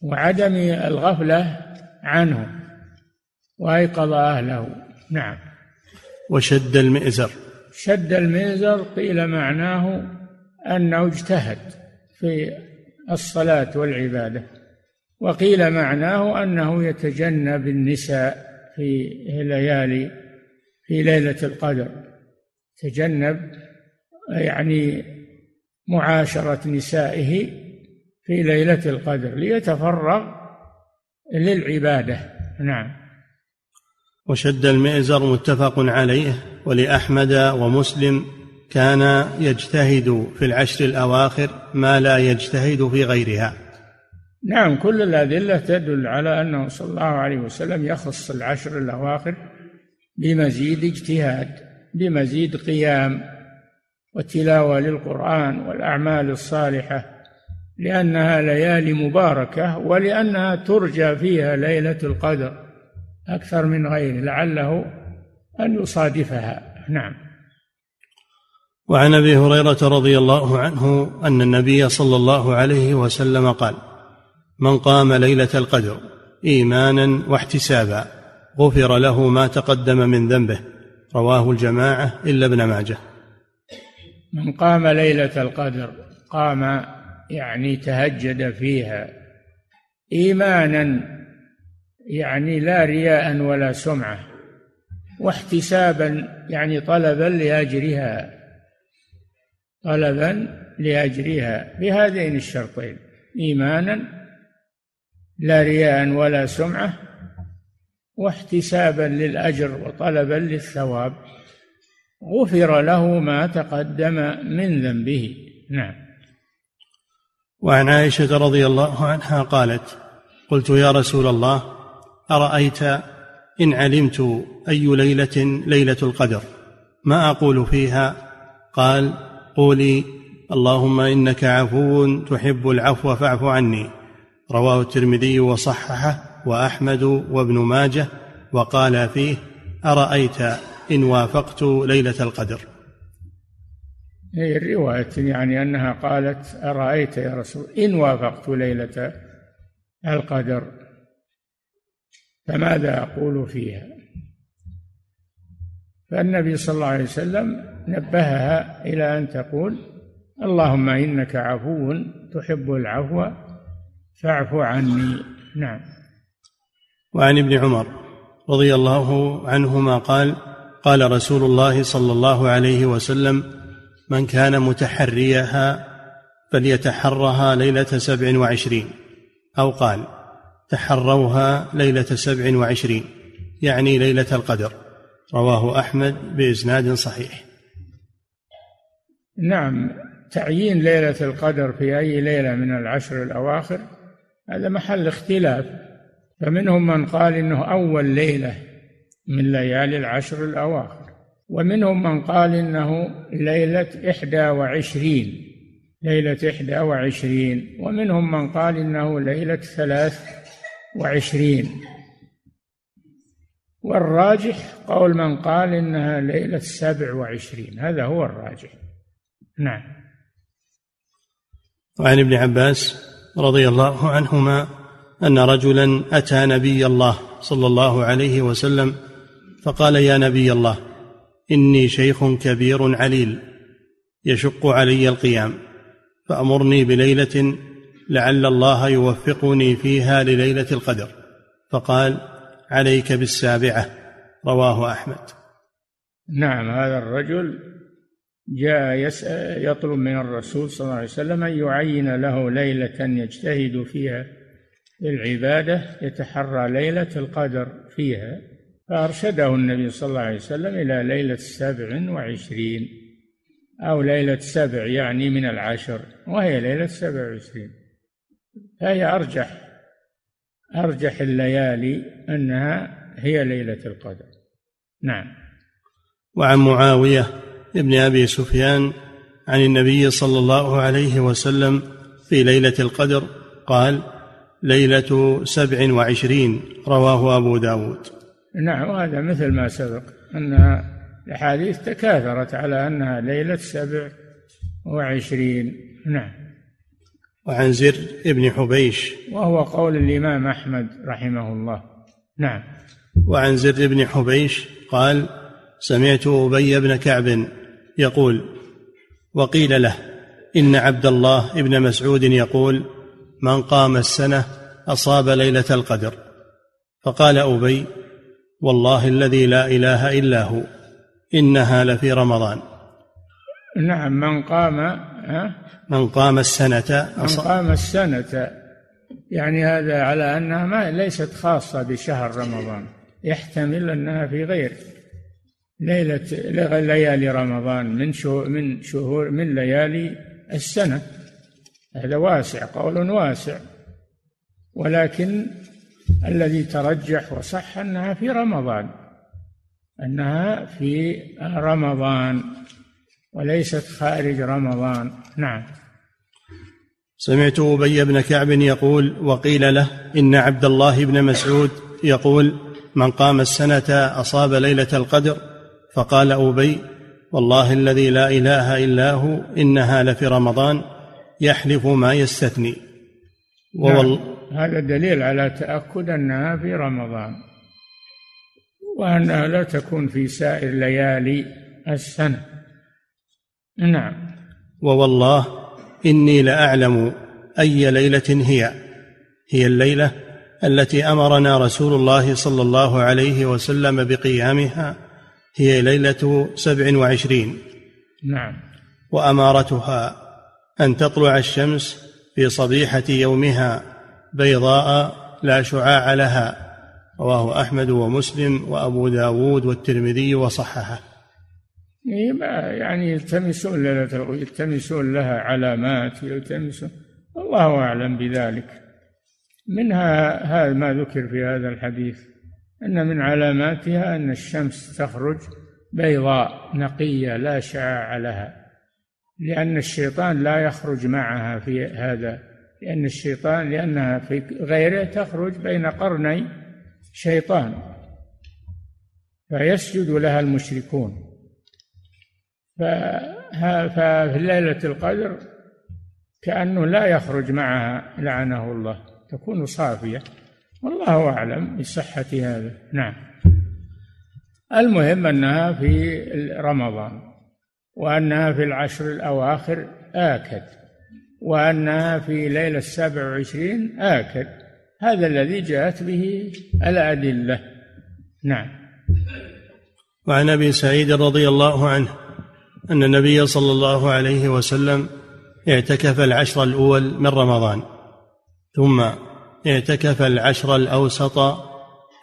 Speaker 2: وعدم الغفلة عنه وأيقظ أهله. نعم.
Speaker 1: وشد المئزر.
Speaker 2: شد المئزر قيل معناه أنه اجتهد. في الصلاة والعبادة. وقيل معناه أنه يتجنب النساء في ليالي في ليلة القدر. تجنب يعني معاشرة نسائه في ليلة القدر ليتفرغ للعبادة. نعم.
Speaker 1: وشد المئزر متفق عليه ولأحمد ومسلم كان يجتهد في العشر الأواخر ما لا يجتهد في غيرها.
Speaker 2: نعم كل الأدلة تدل على أنه صلى الله عليه وسلم يخص العشر الأواخر بمزيد اجتهاد بمزيد قيام وتلاوة للقرآن والأعمال الصالحة لأنها ليالي مباركة ولأنها ترجى فيها ليلة القدر أكثر من غيره لعله أن يصادفها. نعم.
Speaker 1: وعن أبي هريرة رضي الله عنه أن النبي صلى الله عليه وسلم قال من قام ليلة القدر إيمانا واحتسابا غفر له ما تقدم من ذنبه رواه الجماعة إلا ابن ماجه.
Speaker 2: من قام ليلة القدر قام يعني تهجد فيها إيمانا يعني لا رياء ولا سمعة واحتسابا يعني طلبا لأجرها. طلبا لاجرها بهذين الشرطين ايمانا لا رياء ولا سمعة واحتسابا للأجر وطلبا للثواب. غفر له ما تقدم من ذنبه. نعم.
Speaker 1: وعن عائشة رضي الله عنها قالت قلت يا رسول الله أرأيت إن علمت أي ليلة ليلة القدر؟ ما أقول فيها؟ قال قولي اللهم إنك عفو تحب العفو فاعف عني. رواه الترمذي وصححه وأحمد وابن ماجه وقال فيه أرأيت إن وافقت ليلة القدر.
Speaker 2: هي الرواية يعني أنها قالت أرأيت يا رسول إن وافقت ليلة القدر فماذا أقول فيها؟ فالنبي صلى الله عليه وسلم نبهها إلى أن تقول اللهم إنك عفو تحب العفو فاعف عني. نعم.
Speaker 1: وعن ابن عمر رضي الله عنهما قال قال رسول الله صلى الله عليه وسلم من كان متحريها فليتحرها ليلة سبع وعشرين. أو قال تحروها ليلة سبع وعشرين يعني ليلة القدر. رواه أحمد بإسناد صحيح.
Speaker 2: نعم تعيين ليلة القدر في أي ليلة من العشر الأواخر هذا محل اختلاف. فمنهم من قال إنه أول ليلة من ليالي العشر الأواخر ومنهم من قال إنه ليلة إحدى وعشرين ليلة إحدى وعشرين ومنهم من قال إنه ليلة ثلاث وعشرين. والراجح قول من قال إنها ليلة سبع وعشرين هذا هو الراجح. نعم.
Speaker 1: وعن ابن عباس رضي الله عنهما أن رجلا أتى نبي الله صلى الله عليه وسلم فقال يا نبي الله إني شيخ كبير عليل يشق علي القيام فأمرني بليلة لعل الله يوفقني فيها لليلة القدر. فقال عليك بالسابعة. رواه أحمد.
Speaker 2: نعم هذا الرجل جاء يسأل يطلب من الرسول صلى الله عليه وسلم أن يعين له ليلة يجتهد فيها للعبادة يتحرى ليلة القدر فيها فأرشده النبي صلى الله عليه وسلم إلى ليلة سبع وعشرين أو ليلة سبع يعني من العشر وهي ليلة سبع وعشرين. فهي أرجح أرجح الليالي أنها هي ليلة القدر. نعم.
Speaker 1: وعن معاوية ابن أبي سفيان عن النبي صلى الله عليه وسلم في ليلة القدر قال ليلة سبع وعشرين رواه أبو داود.
Speaker 2: نعم وهذا مثل ما سبق أن الأحاديث تكاثرت على أنها ليلة سبع وعشرين. نعم.
Speaker 1: وعن زر ابن حبيش.
Speaker 2: وهو قول الإمام أحمد رحمه الله. نعم.
Speaker 1: وعن زر بن حبيش قال سمعت أبي بن كعب يقول وقيل له إن عبد الله بن مسعود يقول من قام السنة أصاب ليلة القدر. فقال أبي والله الذي لا إله إلا هو إنها لفي رمضان.
Speaker 2: نعم من قام
Speaker 1: من قام السنة
Speaker 2: من قام السنة. يعني هذا على أنها ما ليست خاصة بشهر رمضان. يحتمل أنها في غيره ليلة ليالي رمضان من شهور من شهور من ليالي السنة. هذا واسع قول واسع. ولكن الذي ترجح وصح أنها في رمضان. أنها في رمضان وليست خارج رمضان. نعم.
Speaker 1: سمعت أبي بن كعب يقول وقيل له إن عبد الله بن مسعود يقول من قام السنة أصاب ليلة القدر. فقال أبي والله الذي لا إله إلا هو إنها لفي رمضان يحلف ما يستثني.
Speaker 2: ووال... نعم. هذا دليل على تأكد أنها في رمضان وأنها لا تكون في سائر ليالي السنة. نعم.
Speaker 1: ووالله إني لأعلم أي ليلة هي. هي الليلة التي أمرنا رسول الله صلى الله عليه وسلم بقيامها. هي ليلة سبع وعشرين.
Speaker 2: نعم.
Speaker 1: وأمارتها أن تطلع الشمس في صبيحة يومها بيضاء لا شعاع لها. رواه أحمد ومسلم وأبو داود والترمذي وصححه.
Speaker 2: يعني يلتمسون يلتمسون لها علامات يلتمسون الله أعلم بذلك. منها هذا ما ذكر في هذا الحديث أن من علاماتها أن الشمس تخرج بيضاء نقية لا شعاع لها لأن الشيطان لا يخرج معها في هذا لأن الشيطان لأنها في غيره تخرج بين قرني شيطان فيسجد لها المشركون. ففي ليلة القدر كأنه لا يخرج معها لعنه الله تكون صافية. والله أعلم بصحة هذا. نعم. المهم أنها في رمضان وأنها في العشر الأواخر آكد وأنها في ليلة السابع والعشرين آكد. هذا الذي جاءت به الأدلة. نعم.
Speaker 1: وعن أبي سعيد رضي الله عنه أن النبي صلى الله عليه وسلم اعتكف العشر الأول من رمضان ثم اعتكف العشر الأوسط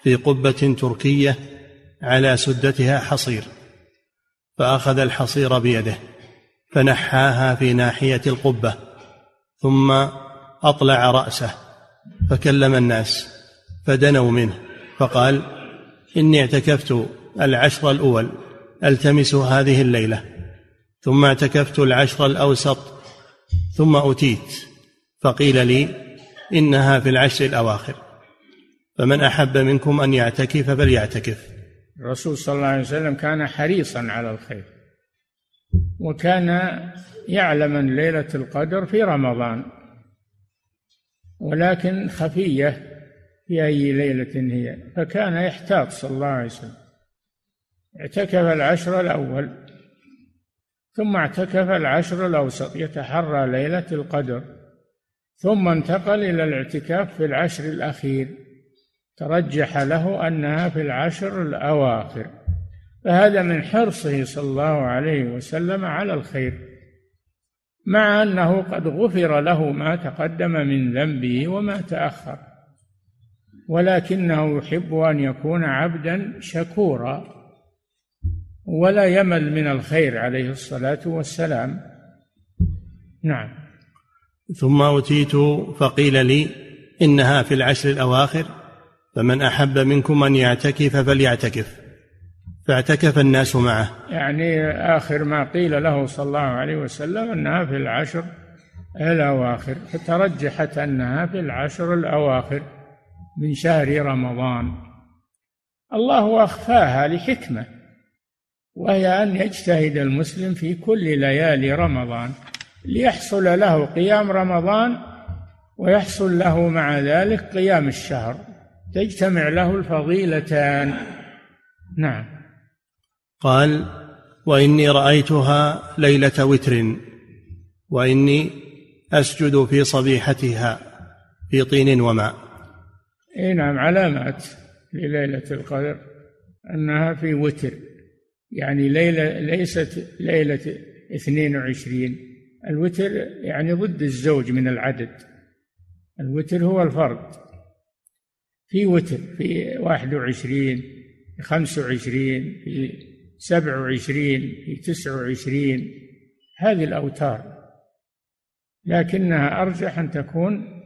Speaker 1: في قبة تركية على سدتها حصير فأخذ الحصير بيده فنحاها في ناحية القبة ثم أطلع رأسه فكلم الناس فدنوا منه فقال إني اعتكفت العشر الأول ألتمس هذه الليلة ثم اعتكفت العشر الأوسط ثم أتيت فقيل لي إنها في العشر الأواخر فمن أحب منكم أن يعتكف فليعتكف.
Speaker 2: الرسول صلى الله عليه وسلم كان حريصا على الخير وكان يعلم أن ليلة القدر في رمضان ولكن خفية في أي ليلة هي فكان يحتاط صلى الله عليه وسلم. اعتكف العشر الأول ثم اعتكف العشر الأوسط يتحرى ليلة القدر ثم انتقل إلى الاعتكاف في العشر الأخير. ترجح له أنها في العشر الأواخر. فهذا من حرصه صلى الله عليه وسلم على الخير مع أنه قد غفر له ما تقدم من ذنبه وما تأخر. ولكنه يحب أن يكون عبدا شكورا. ولا يمل من الخير عليه الصلاة والسلام. نعم.
Speaker 1: ثم أتيت فقيل لي إنها في العشر الأواخر فمن أحب منكم أن يعتكف فليعتكف. فاعتكف الناس معه.
Speaker 2: يعني آخر ما قيل له صلى الله عليه وسلم أنها في العشر الأواخر. فترجحت أنها في العشر الأواخر من شهر رمضان. الله أخفاها لحكمة. وهي أن يجتهد المسلم في كل ليالي رمضان ليحصل له قيام رمضان ويحصل له مع ذلك قيام الشهر. تجتمع له الفضيلتان. نعم.
Speaker 1: قال وإني رأيتها ليلة وتر وإني أسجد في صبيحتها في طين وماء.
Speaker 2: اي نعم علامات لليلة القدر أنها في وتر. يعني ليلة ليست اثنين وعشرين. الوتر يعني ضد الزوج من العدد. الوتر هو الفرد. في وتر في واحد وعشرين في خمس وعشرين في سبع وعشرين في تسع وعشرين. هذه الأوتار. لكنها أرجح أن تكون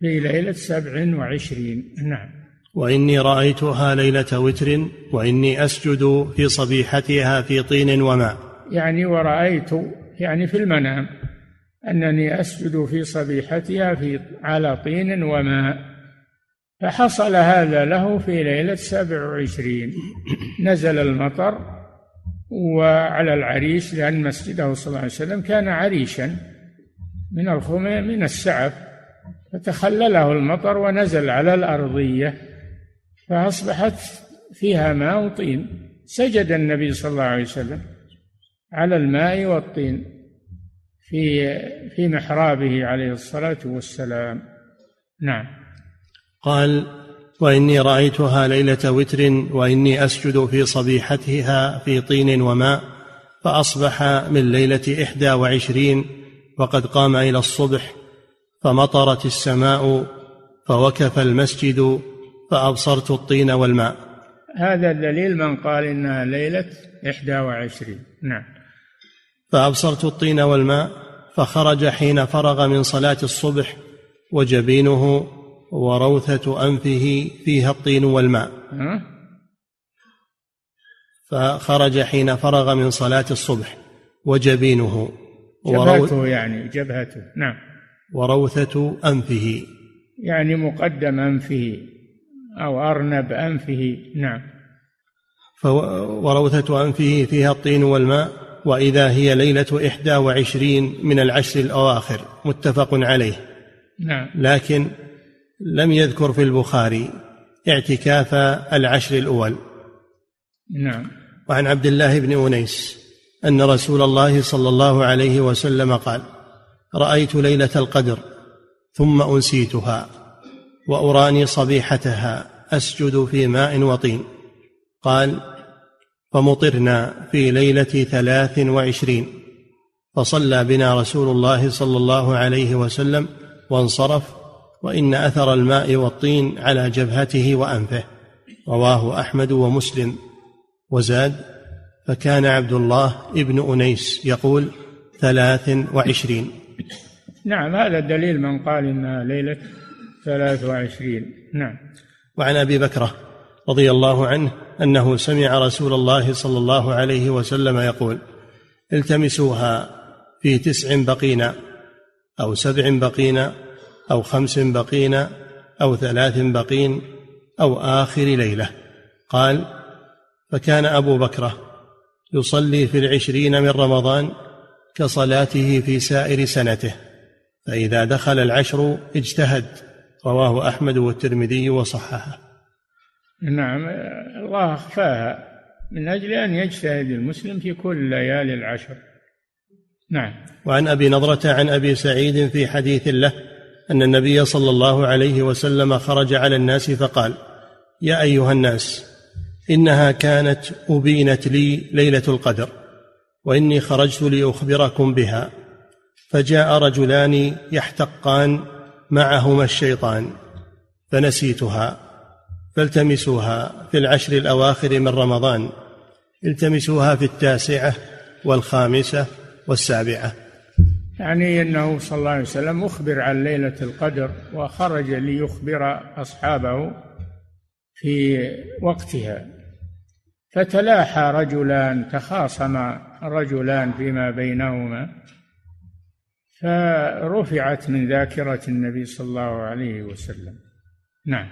Speaker 2: في ليلة سبع وعشرين. نعم.
Speaker 1: وإني رأيتها ليلة وتر وإني أسجد في صبيحتها في طين وماء.
Speaker 2: يعني ورأيت يعني في المنام أنني أسجد في صبيحتها في على طين وماء. فحصل هذا له في ليلة سبع وعشرين. نزل المطر وعلى العريش لأن مسجده صلى الله عليه وسلم كان عريشا من الخميم من السعف. فتخلله المطر ونزل على الأرضية. فأصبحت فيها ماء وطين. سجد النبي صلى الله عليه وسلم على الماء والطين في في محرابه عليه الصلاة والسلام. نعم.
Speaker 1: قال وإني رأيتها ليلة وتر وإني أسجد في صبيحتها في طين وماء فأصبح من ليلة إحدى وعشرين وقد قام إلى الصبح فمطرت السماء فوكف المسجد فأبصرت الطين والماء.
Speaker 2: هذا دليل من قال إنها ليلة إحدى وعشرين. نعم.
Speaker 1: فأبصرت الطين والماء فخرج حين فرغ من صلاة الصبح وجبينه وروثة أنفه فيها الطين والماء. فخرج حين فرغ من صلاة الصبح وجبينه
Speaker 2: جبهته يعني جبهته. نعم.
Speaker 1: وروثة أنفه.
Speaker 2: يعني مقدم أنفه. أو أرنب أنفه. نعم.
Speaker 1: وروثة أنفه فيها الطين والماء وإذا هي ليلة إحدى وعشرين من العشر الأواخر. متفق عليه.
Speaker 2: نعم.
Speaker 1: لكن لم يذكر في البخاري اعتكاف العشر الأول.
Speaker 2: نعم.
Speaker 1: وعن عبد الله بن أنيس أن رسول الله صلى الله عليه وسلم قال رأيت ليلة القدر ثم أنسيتها. وأراني صبيحتها أسجد في ماء وطين. قال فمطرنا في ليلة ثلاث وعشرين. فصلى بنا رسول الله صلى الله عليه وسلم وانصرف وإن أثر الماء والطين على جبهته وأنفه. رواه أحمد ومسلم. وزاد فكان عبد الله ابن أنيس يقول ثلاث وعشرين.
Speaker 2: نعم هذا دليل من قال إنها ليلة ثلاث وعشرين. نعم.
Speaker 1: وعن أبي بكرة رضي الله عنه أنه سمع رسول الله صلى الله عليه وسلم يقول التمسوها في تسع بقينا أو سبع بقينا أو خمس بقينا أو ثلاث بقين أو آخر ليلة. قال فكان أبو بكرة يصلي في العشرين من رمضان كصلاته في سائر سنته فإذا دخل العشر اجتهد. رواه أحمد والترمذي وصححه.
Speaker 2: نعم الله أخفاها. من أجل أن يجتهد المسلم في كل ليالي العشر. نعم.
Speaker 1: وعن أبي نضرة عن أبي سعيد في حديث له أن النبي صلى الله عليه وسلم خرج على الناس فقال يا أيها الناس إنها كانت أبينت لي ليلة القدر وإني خرجت لأخبركم بها فجاء رجلان يحتقان معهما الشيطان فنسيتها فالتمسوها في العشر الأواخر من رمضان التمسوها في التاسعة والخامسة والسابعة.
Speaker 2: يعني إنه صلى الله عليه وسلم أخبر عن ليلة القدر وخرج ليخبر أصحابه في وقتها. فتلاحى رجلان تخاصم رجلان فيما بينهما. فرفعت من ذاكرة النبي صلى الله عليه وسلم. نعم.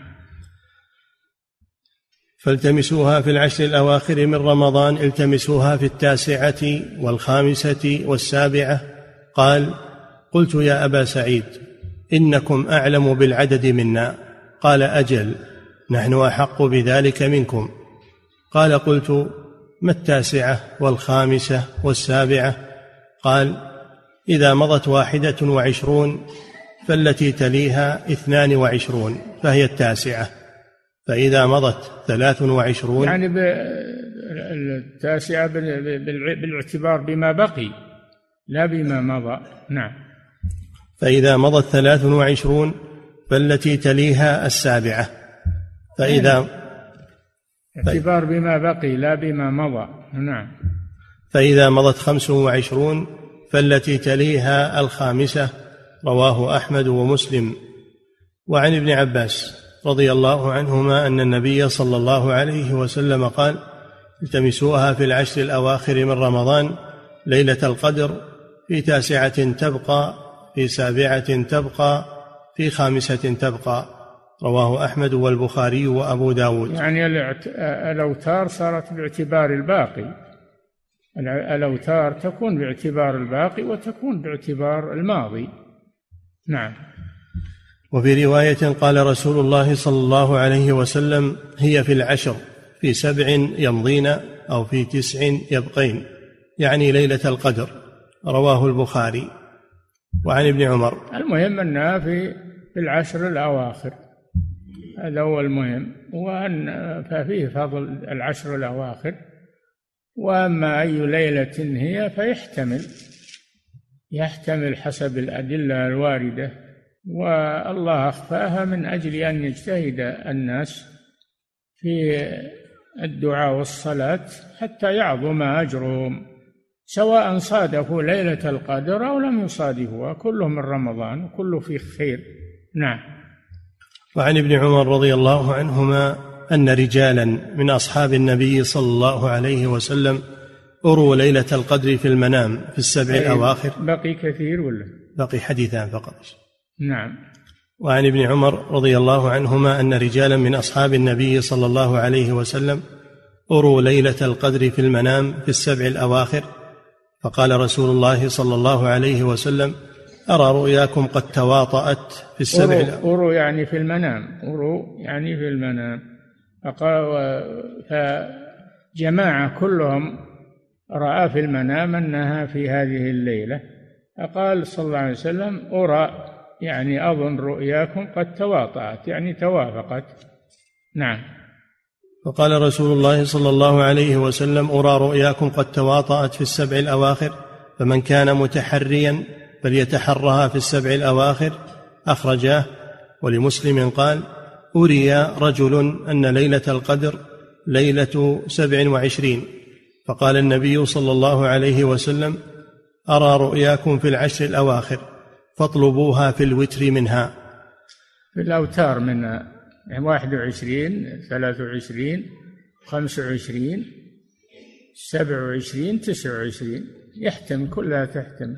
Speaker 1: فالتمسوها في العشر الأواخر من رمضان التمسوها في التاسعة والخامسة والسابعة. قال قلت يا أبا سعيد إنكم أعلم بالعدد منا. قال أجل نحن أحق بذلك منكم. قال قلت ما التاسعة والخامسة والسابعة؟ قال إذا مضت واحدة وعشرون فالتي تليها اثنان وعشرون فهي التاسعة. فإذا مضت ثلاث وعشرون
Speaker 2: يعني التاسعة بالاعتبار بما بقي لا بما مضى. نعم.
Speaker 1: فإذا مضت ثلاث وعشرون فالتي تليها السابعة. فإذا
Speaker 2: اعتبار بما بقي لا بما مضى. نعم.
Speaker 1: فإذا مضت خمس وعشرون فالتي تليها الخامسة رواه أحمد ومسلم. وعن ابن عباس رضي الله عنهما أن النبي صلى الله عليه وسلم قال التمسوها في العشر الأواخر من رمضان ليلة القدر في تاسعة تبقى في سابعة تبقى في خامسة تبقى. رواه أحمد والبخاري وأبو داود.
Speaker 2: يعني الأوتار صارت باعتبار الباقي. الأوتار تكون باعتبار الباقي وتكون باعتبار الماضي. نعم.
Speaker 1: وفي رواية قال رسول الله صلى الله عليه وسلم هي في العشر في سبع يمضين أو في تسع يبقين يعني ليلة القدر. رواه البخاري. وعن ابن عمر.
Speaker 2: المهم أنها في العشر الأواخر. هذا هو المهم. وأن ففيه فضل العشر الأواخر. وأما أي ليلة هي فيحتمل يحتمل حسب الأدلة الواردة والله أخفاها من أجل أن يجتهد الناس في الدعاء والصلاة حتى يعظم أجرهم سواء صادفوا ليلة القدر أو لم يصادفوها كله من رمضان وكله فيه خير. نعم.
Speaker 1: وعن ابن عمر رضي الله عنهما أن رجالا من أصحاب النبي صلى الله عليه وسلم اروا ليلة القدر في المنام في السبع الأواخر.
Speaker 2: بقي كثير ولا؟
Speaker 1: بقي حديثان فقط.
Speaker 2: نعم.
Speaker 1: وعن ابن عمر رضي الله عنهما أن رجالا من أصحاب النبي صلى الله عليه وسلم اروا ليلة القدر في المنام في السبع الأواخر. فقال رسول الله صلى الله عليه وسلم أرى رؤياكم قد تواطأت في السبع
Speaker 2: أروا, أروا يعني في المنام أروا يعني في المنام. فجماعة كلهم رأى في المنام أنها في هذه الليلة. فقال صلى الله عليه وسلم أرى يعني أظن رؤياكم قد تواطأت يعني توافقت. نعم.
Speaker 1: وقال رسول الله صلى الله عليه وسلم أرى رؤياكم قد تواطأت في السبع الأواخر فمن كان متحريا فليتحرها في السبع الأواخر. أخرجاه ولمسلم قال أري رجل أن ليلة القدر ليلة سبع وعشرين فقال النبي صلى الله عليه وسلم أرى رؤياكم في العشر الأواخر فاطلبوها في الوتر منها.
Speaker 2: في الأوتار من يعني واحد وعشرين ثلاث وعشرين خمس وعشرين سبع وعشرين تسع وعشرين يحتمل كلها تحتمل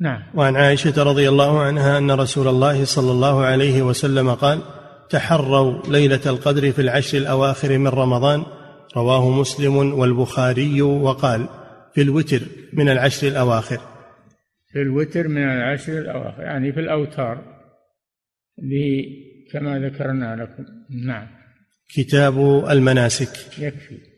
Speaker 2: نعم.
Speaker 1: وعن عائشة رضي الله عنها أن رسول الله صلى الله عليه وسلم قال تحروا ليلة القدر في العشر الأواخر من رمضان رواه مسلم والبخاري وقال في الوتر من العشر الأواخر.
Speaker 2: في الوتر من العشر الأواخر يعني في الأوتار كما ذكرنا لكم. نعم.
Speaker 1: كتاب المناسك.
Speaker 2: يكفي.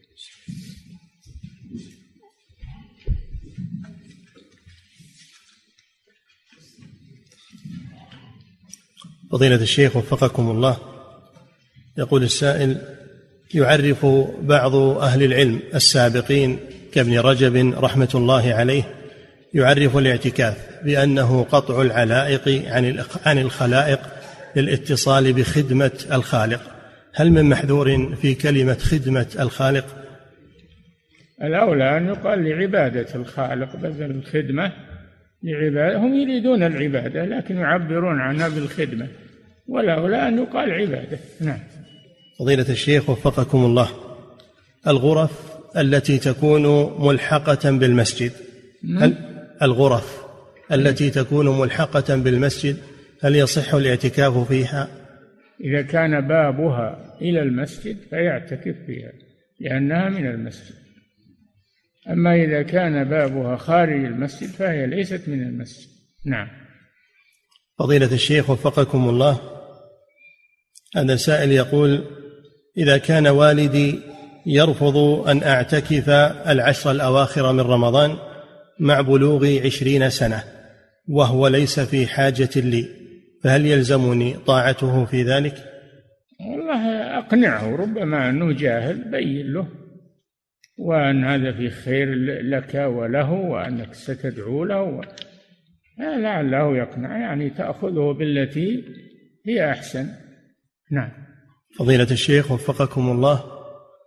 Speaker 1: فضيلة الشيخ وفقكم الله. يقول السائل يعرف بعض أهل العلم السابقين كابن رجب رحمة الله عليه يعرف الاعتكاف بأنه قطع العلائق عن عن الخلائق للاتصال بخدمة الخالق. هل من محذور في كلمة خدمة الخالق؟
Speaker 2: الأولى أن يقال لعبادة الخالق بدل الخدمة لعبادة هم يريدون العبادة لكن يعبرون عنها بالخدمة. والأولى أن يقال عبادة. نعم.
Speaker 1: فضيلة الشيخ وفقكم الله. الغرف التي تكون ملحقة بالمسجد. هل الغرف التي تكون ملحقة بالمسجد هل يصح الاعتكاف فيها؟
Speaker 2: إذا كان بابها إلى المسجد فيعتكف فيها لأنها من المسجد. أما إذا كان بابها خارج المسجد فهي ليست من المسجد. نعم.
Speaker 1: فضيلة الشيخ وفقكم الله هذا سائل يقول إذا كان والدي يرفض أن أعتكف العشر الأواخر من رمضان مع بلوغ عشرين سنة وهو ليس في حاجة لي فهل يلزمني طاعته في ذلك؟
Speaker 2: والله أقنعه ربما أنه جاهل بين له. وأن هذا في خير لك وله وأنك ستدعو له و... لعله يقنع. يعني تأخذه بالتي هي أحسن. نعم.
Speaker 1: فضيلة الشيخ وفقكم الله.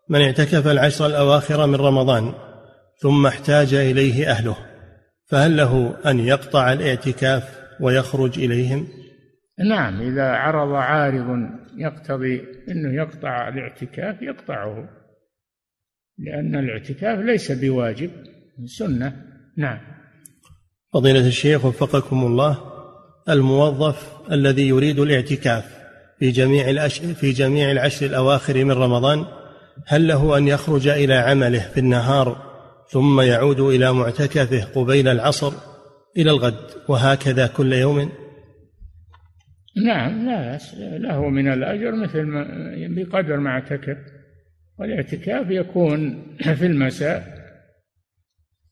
Speaker 1: من اعتكف العشر الأواخر من رمضان ثم احتاج إليه أهله فهل له أن يقطع الاعتكاف ويخرج إليهم؟
Speaker 2: نعم. إذا عرض عارض يقتضي أنه يقطع الاعتكاف يقطعه. لأن الاعتكاف ليس بواجب. سنة. نعم.
Speaker 1: فضيلة الشيخ وفقكم الله الموظف الذي يريد الاعتكاف في جميع الأشهر في جميع العشر الأواخر من رمضان هل له أن يخرج إلى عمله في النهار ثم يعود إلى معتكفه قبيل العصر إلى الغد وهكذا كل يوم؟
Speaker 2: نعم لا له من الأجر مثل ما بقدر ما اعتكف. والاعتكاف يكون في المساء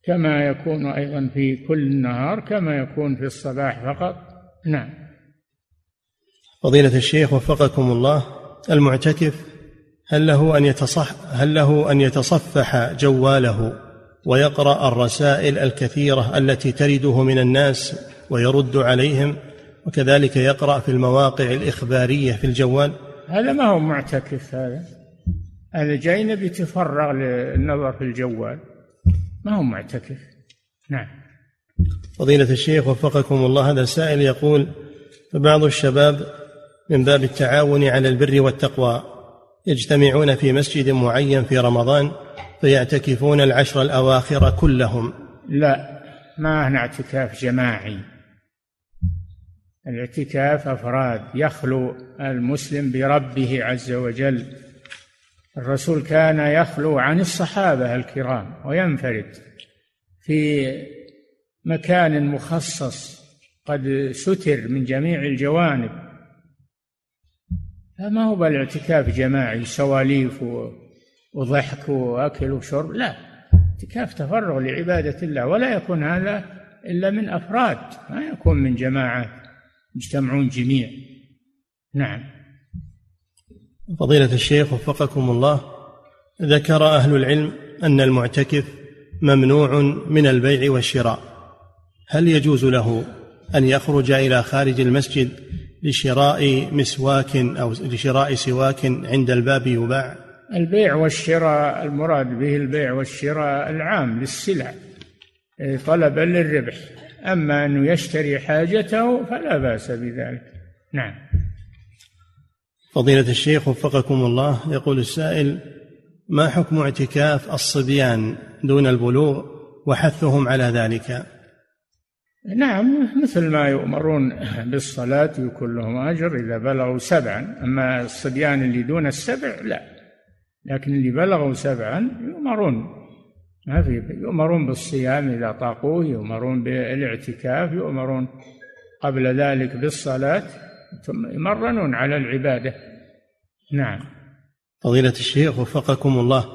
Speaker 2: كما يكون أيضا في كل النهار كما يكون في الصباح فقط. نعم.
Speaker 1: فضيلة الشيخ وفقكم الله المعتكف هل له أن يتصح هل له أن يتصفح جواله ويقرأ الرسائل الكثيرة التي ترده من الناس ويرد عليهم وكذلك يقرأ في المواقع الإخبارية في الجوال؟
Speaker 2: هذا ما هو معتكف هذا. هذا جاي نبي يتفرغ للنظر في الجوال. ما هو معتكف. نعم.
Speaker 1: فضيلة الشيخ وفقكم الله هذا السائل يقول فبعض الشباب من باب التعاون على البر والتقوى يجتمعون في مسجد معين في رمضان فيعتكفون العشر الأواخر كلهم.
Speaker 2: لا ما هنا اعتكاف جماعي. الاعتكاف أفراد. يخلو المسلم بربه عز وجل. الرسول كان يخلو عن الصحابة الكرام وينفرد في مكان مخصص قد ستر من جميع الجوانب. فما هو بالاعتكاف جماعي سواليف وضحك وأكل وشرب لا. اعتكاف تفرغ لعبادة الله ولا يكون هذا إلا من أفراد ما يكون من جماعات يجتمعون جميع. نعم.
Speaker 1: فضيلة الشيخ وفقكم الله ذكر أهل العلم أن المعتكف ممنوع من البيع والشراء. هل يجوز له أن يخرج إلى خارج المسجد لشراء مسواك أو لشراء سواك عند الباب يباع؟
Speaker 2: البيع والشراء المراد به البيع والشراء العام للسلع طلبا للربح. أما أنه يشتري حاجته فلا بأس بذلك. نعم.
Speaker 1: فضيلة الشيخ وفقكم الله يقول السائل ما حكم اعتكاف الصبيان دون البلوغ وحثهم على ذلك؟
Speaker 2: نعم مثل ما يؤمرون بالصلاة يكون لهم أجر إذا بلغوا سبعا. أما الصبيان اللي دون السبع لا. لكن اللي بلغوا سبعا يؤمرون. ما في يؤمرون بالصيام إذا طاقوه يؤمرون بالإعتكاف يؤمرون قبل ذلك بالصلاة. ثم يمرنون على العبادة. نعم.
Speaker 1: فضيلة الشيخ وفقكم الله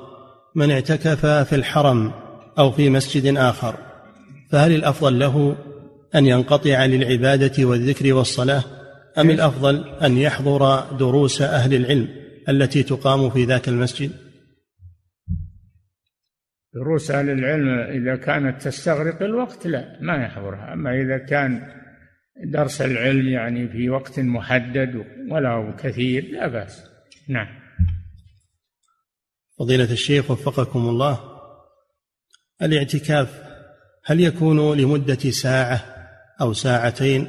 Speaker 1: من اعتكف في الحرم أو في مسجد آخر فهل الأفضل له أن ينقطع للعبادة والذكر والصلاة أم الأفضل أن يحضر دروس أهل العلم التي تقام في ذاك المسجد؟
Speaker 2: دروس أهل العلم إذا كانت تستغرق الوقت لا ما يحضرها. أما إذا كان درس العلم يعني في وقت محدد ولا كثير لا بأس. نعم.
Speaker 1: فضيلة الشيخ وفقكم الله الاعتكاف هل يكون لمدة ساعة أو ساعتين؟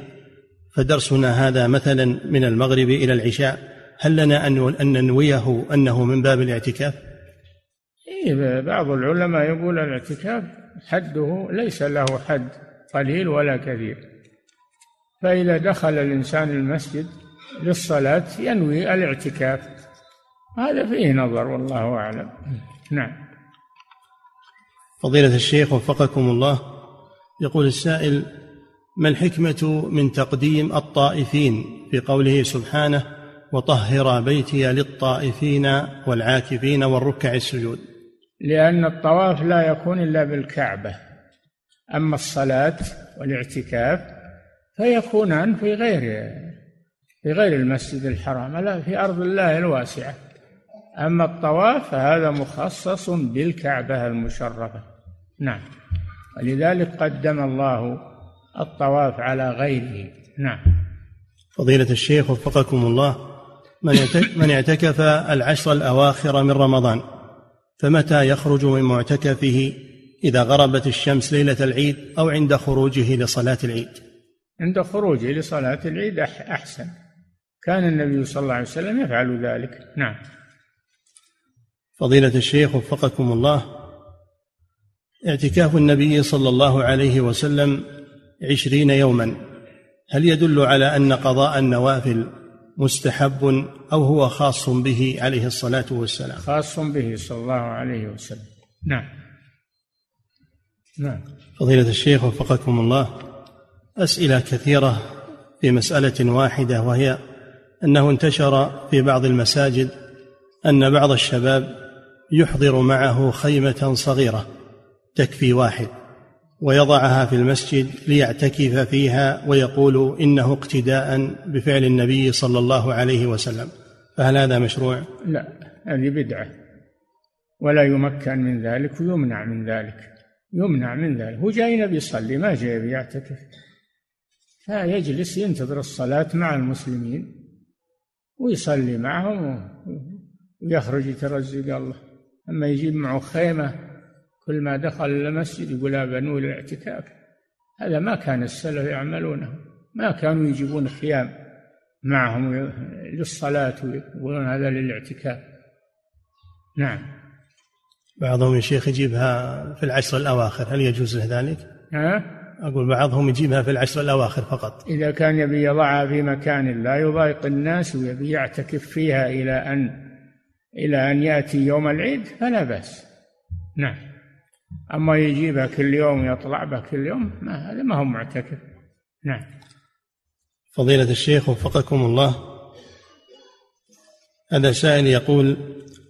Speaker 1: فدرسنا هذا مثلا من المغرب إلى العشاء هل لنا أن ننويه أنه من باب الاعتكاف؟
Speaker 2: إيه بعض العلماء يقول الاعتكاف حده ليس له حد قليل ولا كثير. فإذا دخل الإنسان المسجد للصلاة ينوي الاعتكاف. هذا فيه نظر والله أعلم. نعم.
Speaker 1: فضيلة الشيخ وفقكم الله يقول السائل ما الحكمة من تقديم الطائفين في قوله سبحانه وطهر بيتي للطائفين والعاكفين والركع السجود
Speaker 2: لأن الطواف لا يكون إلا بالكعبة. أما الصلاة والاعتكاف فيكونان في غير في غير المسجد الحرام لا في أرض الله الواسعة. أما الطواف فهذا مخصص بالكعبة المشرفة. نعم. ولذلك قدم الله الطواف على غيره. نعم.
Speaker 1: فضيلة الشيخ وفقكم الله من من اعتكف العشر الأواخر من رمضان فمتى يخرج من معتكفه إذا غربت الشمس ليلة العيد أو عند خروجه لصلاة العيد؟
Speaker 2: عند خروجه لصلاة العيد أحسن. كان النبي صلى الله عليه وسلم يفعل ذلك. نعم.
Speaker 1: فضيلة الشيخ وفقكم الله اعتكاف النبي صلى الله عليه وسلم عشرين يوما هل يدل على أن قضاء النوافل مستحب أو هو خاص به عليه الصلاة والسلام؟
Speaker 2: خاص به صلى الله عليه وسلم. نعم.
Speaker 1: نعم. فضيلة الشيخ وفقكم الله أسئلة كثيرة في مسألة واحدة وهي أنه انتشر في بعض المساجد أن بعض الشباب يحضر معه خيمة صغيرة تكفي واحد ويضعها في المسجد ليعتكف فيها ويقول إنه اقتداء بفعل النبي صلى الله عليه وسلم. فهل هذا مشروع؟
Speaker 2: لا هذه بدعة. ولا يمكن من ذلك ويمنع من ذلك. يمنع من ذلك. هو جاي يبي يصلي ما جاي يعتكف. فيجلس ينتظر الصلاة مع المسلمين ويصلي معهم ويخرج يترزق الله أما يجيب معه خيمة كل ما دخل المسجد يقول بنو الاعتكاف هذا ما كان السلف يعملونه ما كانوا يجيبون خيام معهم للصلاة ويقولون هذا للاعتكاف نعم
Speaker 1: بعضهم يا شيخ يجيبها في العشر الأواخر هل يجوز له ذلك؟
Speaker 2: ها؟
Speaker 1: أقول بعضهم يجيبها في العشر الأواخر فقط.
Speaker 2: إذا كان يبي يضعها في مكان لا يضايق الناس ويبي يعتكف فيها إلى أن إلى أن يأتي يوم العيد فلا بأس. نعم. أما يجيبها كل يوم يطلع بها كل يوم ما هذا ما هو معتكف. نعم.
Speaker 1: فضيلة الشيخ وفقكم الله. هذا سائل يقول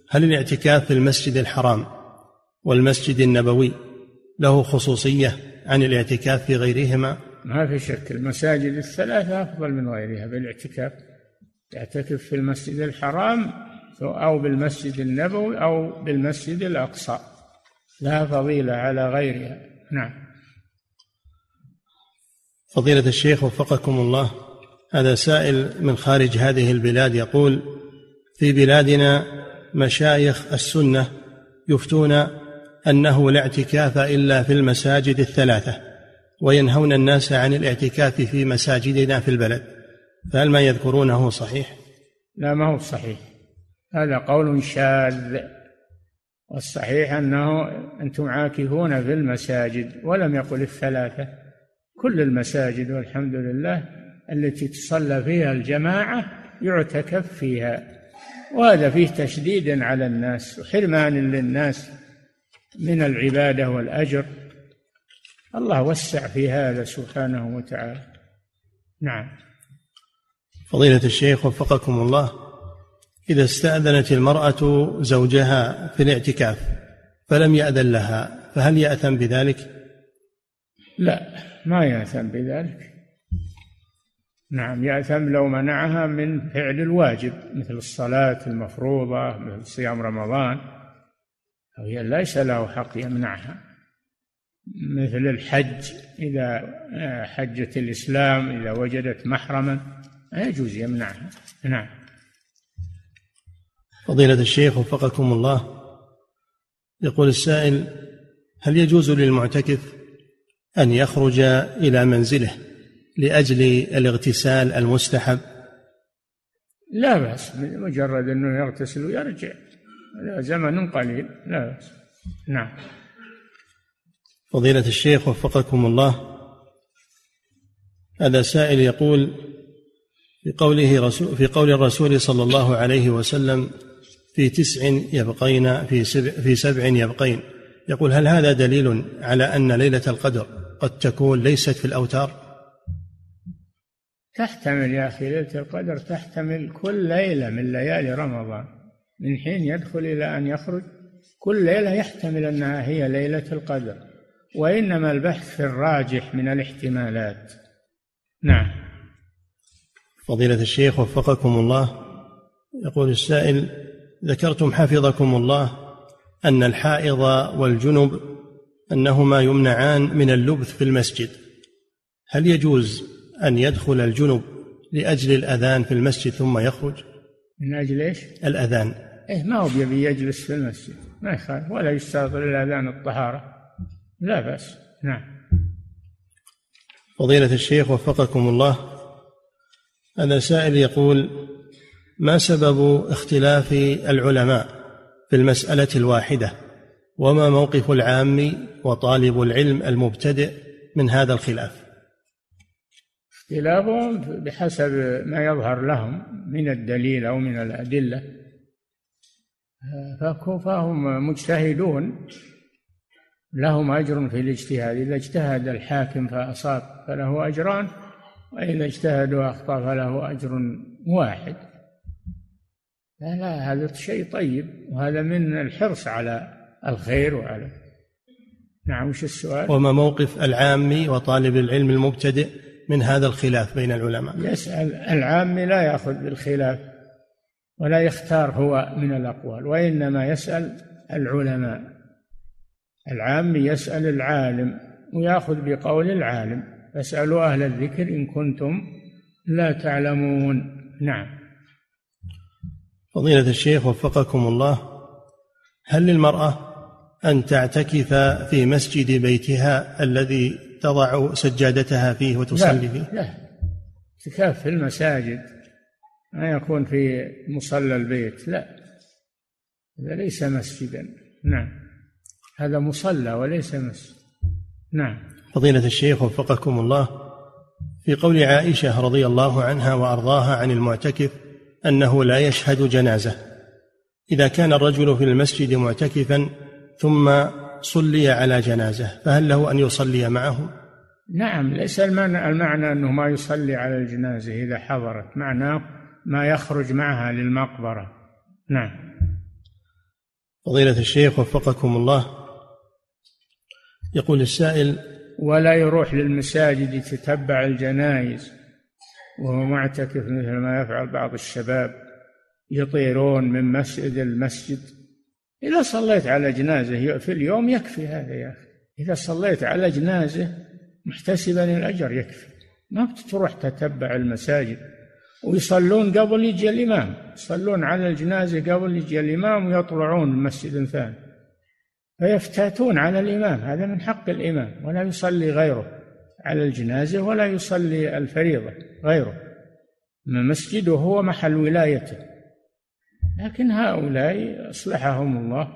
Speaker 1: هل الاعتكاف في المسجد الحرام والمسجد النبوي له خصوصية؟ عن الاعتكاف في غيرهما؟
Speaker 2: ما في شك. المساجد الثلاثة أفضل من غيرها. بالاعتكاف تعتكف في المسجد الحرام أو بالمسجد النبوي أو بالمسجد الأقصى. لا فضيلة على غيرها. نعم.
Speaker 1: فضيلة الشيخ وفقكم الله. هذا سائل من خارج هذه البلاد يقول في بلادنا مشايخ السنة يفتون أنه لا اعتكاف إلا في المساجد الثلاثة وينهون الناس عن الاعتكاف في مساجدنا في البلد. فهل ما يذكرونه صحيح؟
Speaker 2: لا ما هو صحيح. هذا قول شاذ. والصحيح أنه أنتم عاكفون في المساجد ولم يقل الثلاثة. كل المساجد والحمد لله التي تصلى فيها الجماعة يعتكف فيها وهذا فيه تشديد على الناس وحرمان للناس. من العبادة والأجر. الله وسع في هذا سبحانه وتعالى. نعم.
Speaker 1: فضيلة الشيخ وفقكم الله إذا استأذنت المرأة زوجها في الاعتكاف فلم يأذن لها فهل يأثم بذلك؟
Speaker 2: لا ما يأثم بذلك. نعم يأثم لو منعها من فعل الواجب مثل الصلاة المفروضة مثل صيام رمضان. هي ليس له حق يمنعها. مثل الحج إذا حجت الإسلام إذا وجدت محرما لا يجوز يمنعها. نعم.
Speaker 1: فضيلة الشيخ وفقكم الله يقول السائل هل يجوز للمعتكف أن يخرج إلى منزله لأجل الاغتسال المستحب؟
Speaker 2: لا بأس مجرد أنه يغتسل ويرجع. هذا زمن قليل. لا بأس. نعم.
Speaker 1: فضيلة الشيخ وفقكم الله. هذا سائل يقول في قوله رسول في قول الرسول صلى الله عليه وسلم في تسع يبقين في سبع في سبع يبقين. يقول هل هذا دليل على أن ليلة القدر قد تكون ليست في الأوتار؟
Speaker 2: تحتمل يا أخي ليلة القدر تحتمل كل ليلة من ليالي رمضان. من حين يدخل إلى أن يخرج كل ليلة يحتمل أنها هي ليلة القدر وإنما البحث في الراجح من الاحتمالات. نعم.
Speaker 1: فضيلة الشيخ وفقكم الله يقول السائل ذكرتم حفظكم الله أن الحائض والجنب أنهما يمنعان من اللبث في المسجد. هل يجوز أن يدخل الجنب لأجل الأذان في المسجد ثم يخرج؟
Speaker 2: من أجل إيش؟
Speaker 1: الأذان.
Speaker 2: إيه ما هو بيبي يجلس في المسجد. ما يخالف ولا يشترط للأذان الطهارة لا بأس. نعم.
Speaker 1: فضيلة الشيخ وفقكم الله هذا سائل يقول ما سبب اختلاف العلماء في المسألة الواحدة؟ وما موقف العام وطالب العلم المبتدئ من هذا الخلاف؟
Speaker 2: اختلافهم بحسب ما يظهر لهم من الدليل أو من الأدلة. فهم مجتهدون لهم أجر في الاجتهاد. إذا اجتهد الحاكم فأصاب فله أجران وإذا اجتهد وأخطأ فله أجر واحد. لا لا هذا شيء طيب وهذا من الحرص على الخير وعلى. نعم وش السؤال؟
Speaker 1: وما موقف العامي وطالب العلم المبتدئ؟ من هذا الخلاف بين العلماء.
Speaker 2: يسأل العامي لا يأخذ بالخلاف ولا يختار هو من الأقوال وإنما يسأل العلماء. العامي يسأل العالم ويأخذ بقول العالم. فاسألوا أهل الذكر إن كنتم لا تعلمون. نعم.
Speaker 1: فضيلة الشيخ وفقكم الله هل للمرأة أن تعتكف في مسجد بيتها الذي تضع سجادتها فيه وتصلي فيه؟
Speaker 2: لا. اعتكاف في المساجد ما يكون في مصلى البيت لا. هذا ليس مسجدا. نعم. هذا مصلى وليس مسجد. نعم.
Speaker 1: فضيلة الشيخ وفقكم الله في قول عائشة رضي الله عنها وأرضاها عن المعتكف أنه لا يشهد جنازة. إذا كان الرجل في المسجد معتكفا ثم صلي على جنازة فهل له أن يصلي معه؟
Speaker 2: نعم ليس المعنى, المعنى أنه ما يصلي على الجنازة إذا حضرت معناه ما يخرج معها للمقبرة. نعم.
Speaker 1: فضيلة الشيخ وفقكم الله. يقول السائل
Speaker 2: ولا يروح للمساجد يتتبع الجنائز وهو معتكف مثل ما يفعل بعض الشباب يطيرون من مسجد المسجد إذا صليت على جنازة في اليوم يكفي هذا يا أخي. إذا صليت على جنازة محتسبا الأجر يكفي. ما بتروح تتبع المساجد. ويصلون قبل يجي الإمام. يصلون على الجنازة قبل يجي الإمام ويطلعون من مسجد ثاني فيفتاتون على الإمام. هذا من حق الإمام. ولا يصلي غيره على الجنازة ولا يصلي الفريضة غيره. مسجده هو محل ولايته. لكن هؤلاء أصلحهم الله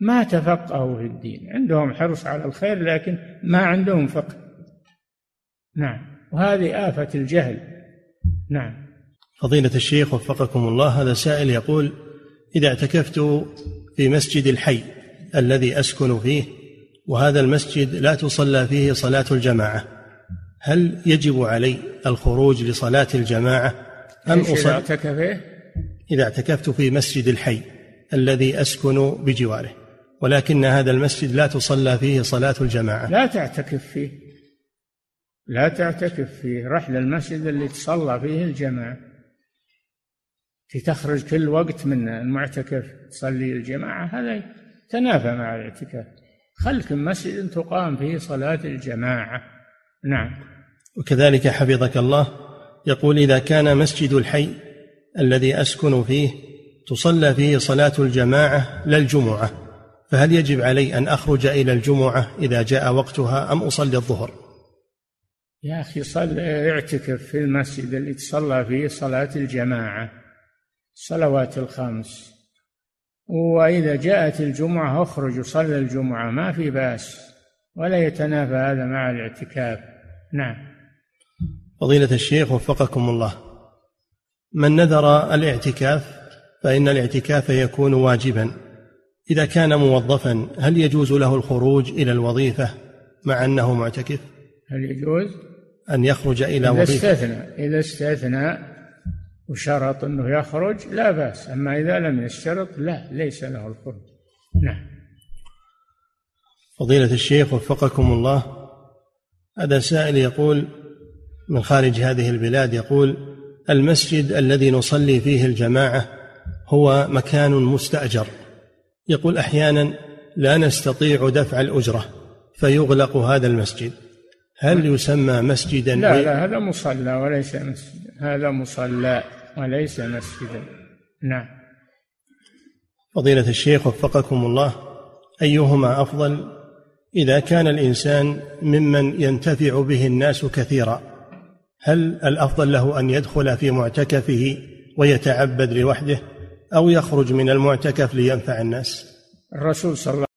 Speaker 2: ما تفقهوا في الدين. عندهم حرص على الخير لكن ما عندهم فقه. نعم. وهذه آفة الجهل. نعم.
Speaker 1: فضيلة الشيخ وفقكم الله هذا سائل يقول إذا اعتكفت في مسجد الحي الذي أسكن فيه وهذا المسجد لا تصلى فيه صلاة الجماعة هل يجب علي الخروج لصلاة الجماعة؟
Speaker 2: أم أصلي؟ اعتكف
Speaker 1: إذا اعتكفت في مسجد الحي الذي أسكن بجواره ولكن هذا المسجد لا تصلى فيه صلاة الجماعة.
Speaker 2: لا تعتكف فيه. لا تعتكف فيه. رحل المسجد اللي تصلى فيه الجماعة. في تخرج كل وقت من المعتكف تصلي الجماعة. هذا تنافى مع الاعتكاف. خلك مسجد تقام فيه صلاة الجماعة. نعم.
Speaker 1: وكذلك حفظك الله يقول إذا كان مسجد الحي الذي أسكن فيه تصلى فيه صلاة الجماعة لا الجمعة. فهل يجب علي أن أخرج إلى الجمعة إذا جاء وقتها أم أصلي الظهر؟
Speaker 2: يا أخي صل اعتكف في المسجد اللي تصلى فيه صلاة الجماعة الصلوات الخمس. وإذا جاءت الجمعة أخرج وصلي الجمعة ما في بأس ولا يتنافى هذا مع الاعتكاف. نعم.
Speaker 1: فضيلة الشيخ وفقكم الله. من نذر الاعتكاف فإن الاعتكاف يكون واجبا. إذا كان موظفا هل يجوز له الخروج إلى الوظيفة مع أنه معتكف؟
Speaker 2: هل يجوز؟
Speaker 1: أن يخرج إلى
Speaker 2: إذا
Speaker 1: وظيفة.
Speaker 2: استثنى إذا استثنى وشرط أنه يخرج لا بأس. أما إذا لم يشترط لا ليس له الخروج. نعم.
Speaker 1: فضيلة الشيخ وفقكم الله. هذا سائل يقول من خارج هذه البلاد يقول المسجد الذي نصلي فيه الجماعة هو مكان مستأجر. يقول أحيانا لا نستطيع دفع الأجرة فيغلق هذا المسجد. هل يسمى مسجدا؟
Speaker 2: لا لا هذا مصلى وليس مسجد. هذا مصلى وليس مسجدا. نعم.
Speaker 1: فضيلة الشيخ وفقكم الله أيهما أفضل؟ إذا كان الإنسان ممن ينتفع به الناس كثيرا هل الأفضل له أن يدخل في معتكفه ويتعبد لوحده أو يخرج من المعتكف لينفع الناس؟
Speaker 2: الرسول صلى الله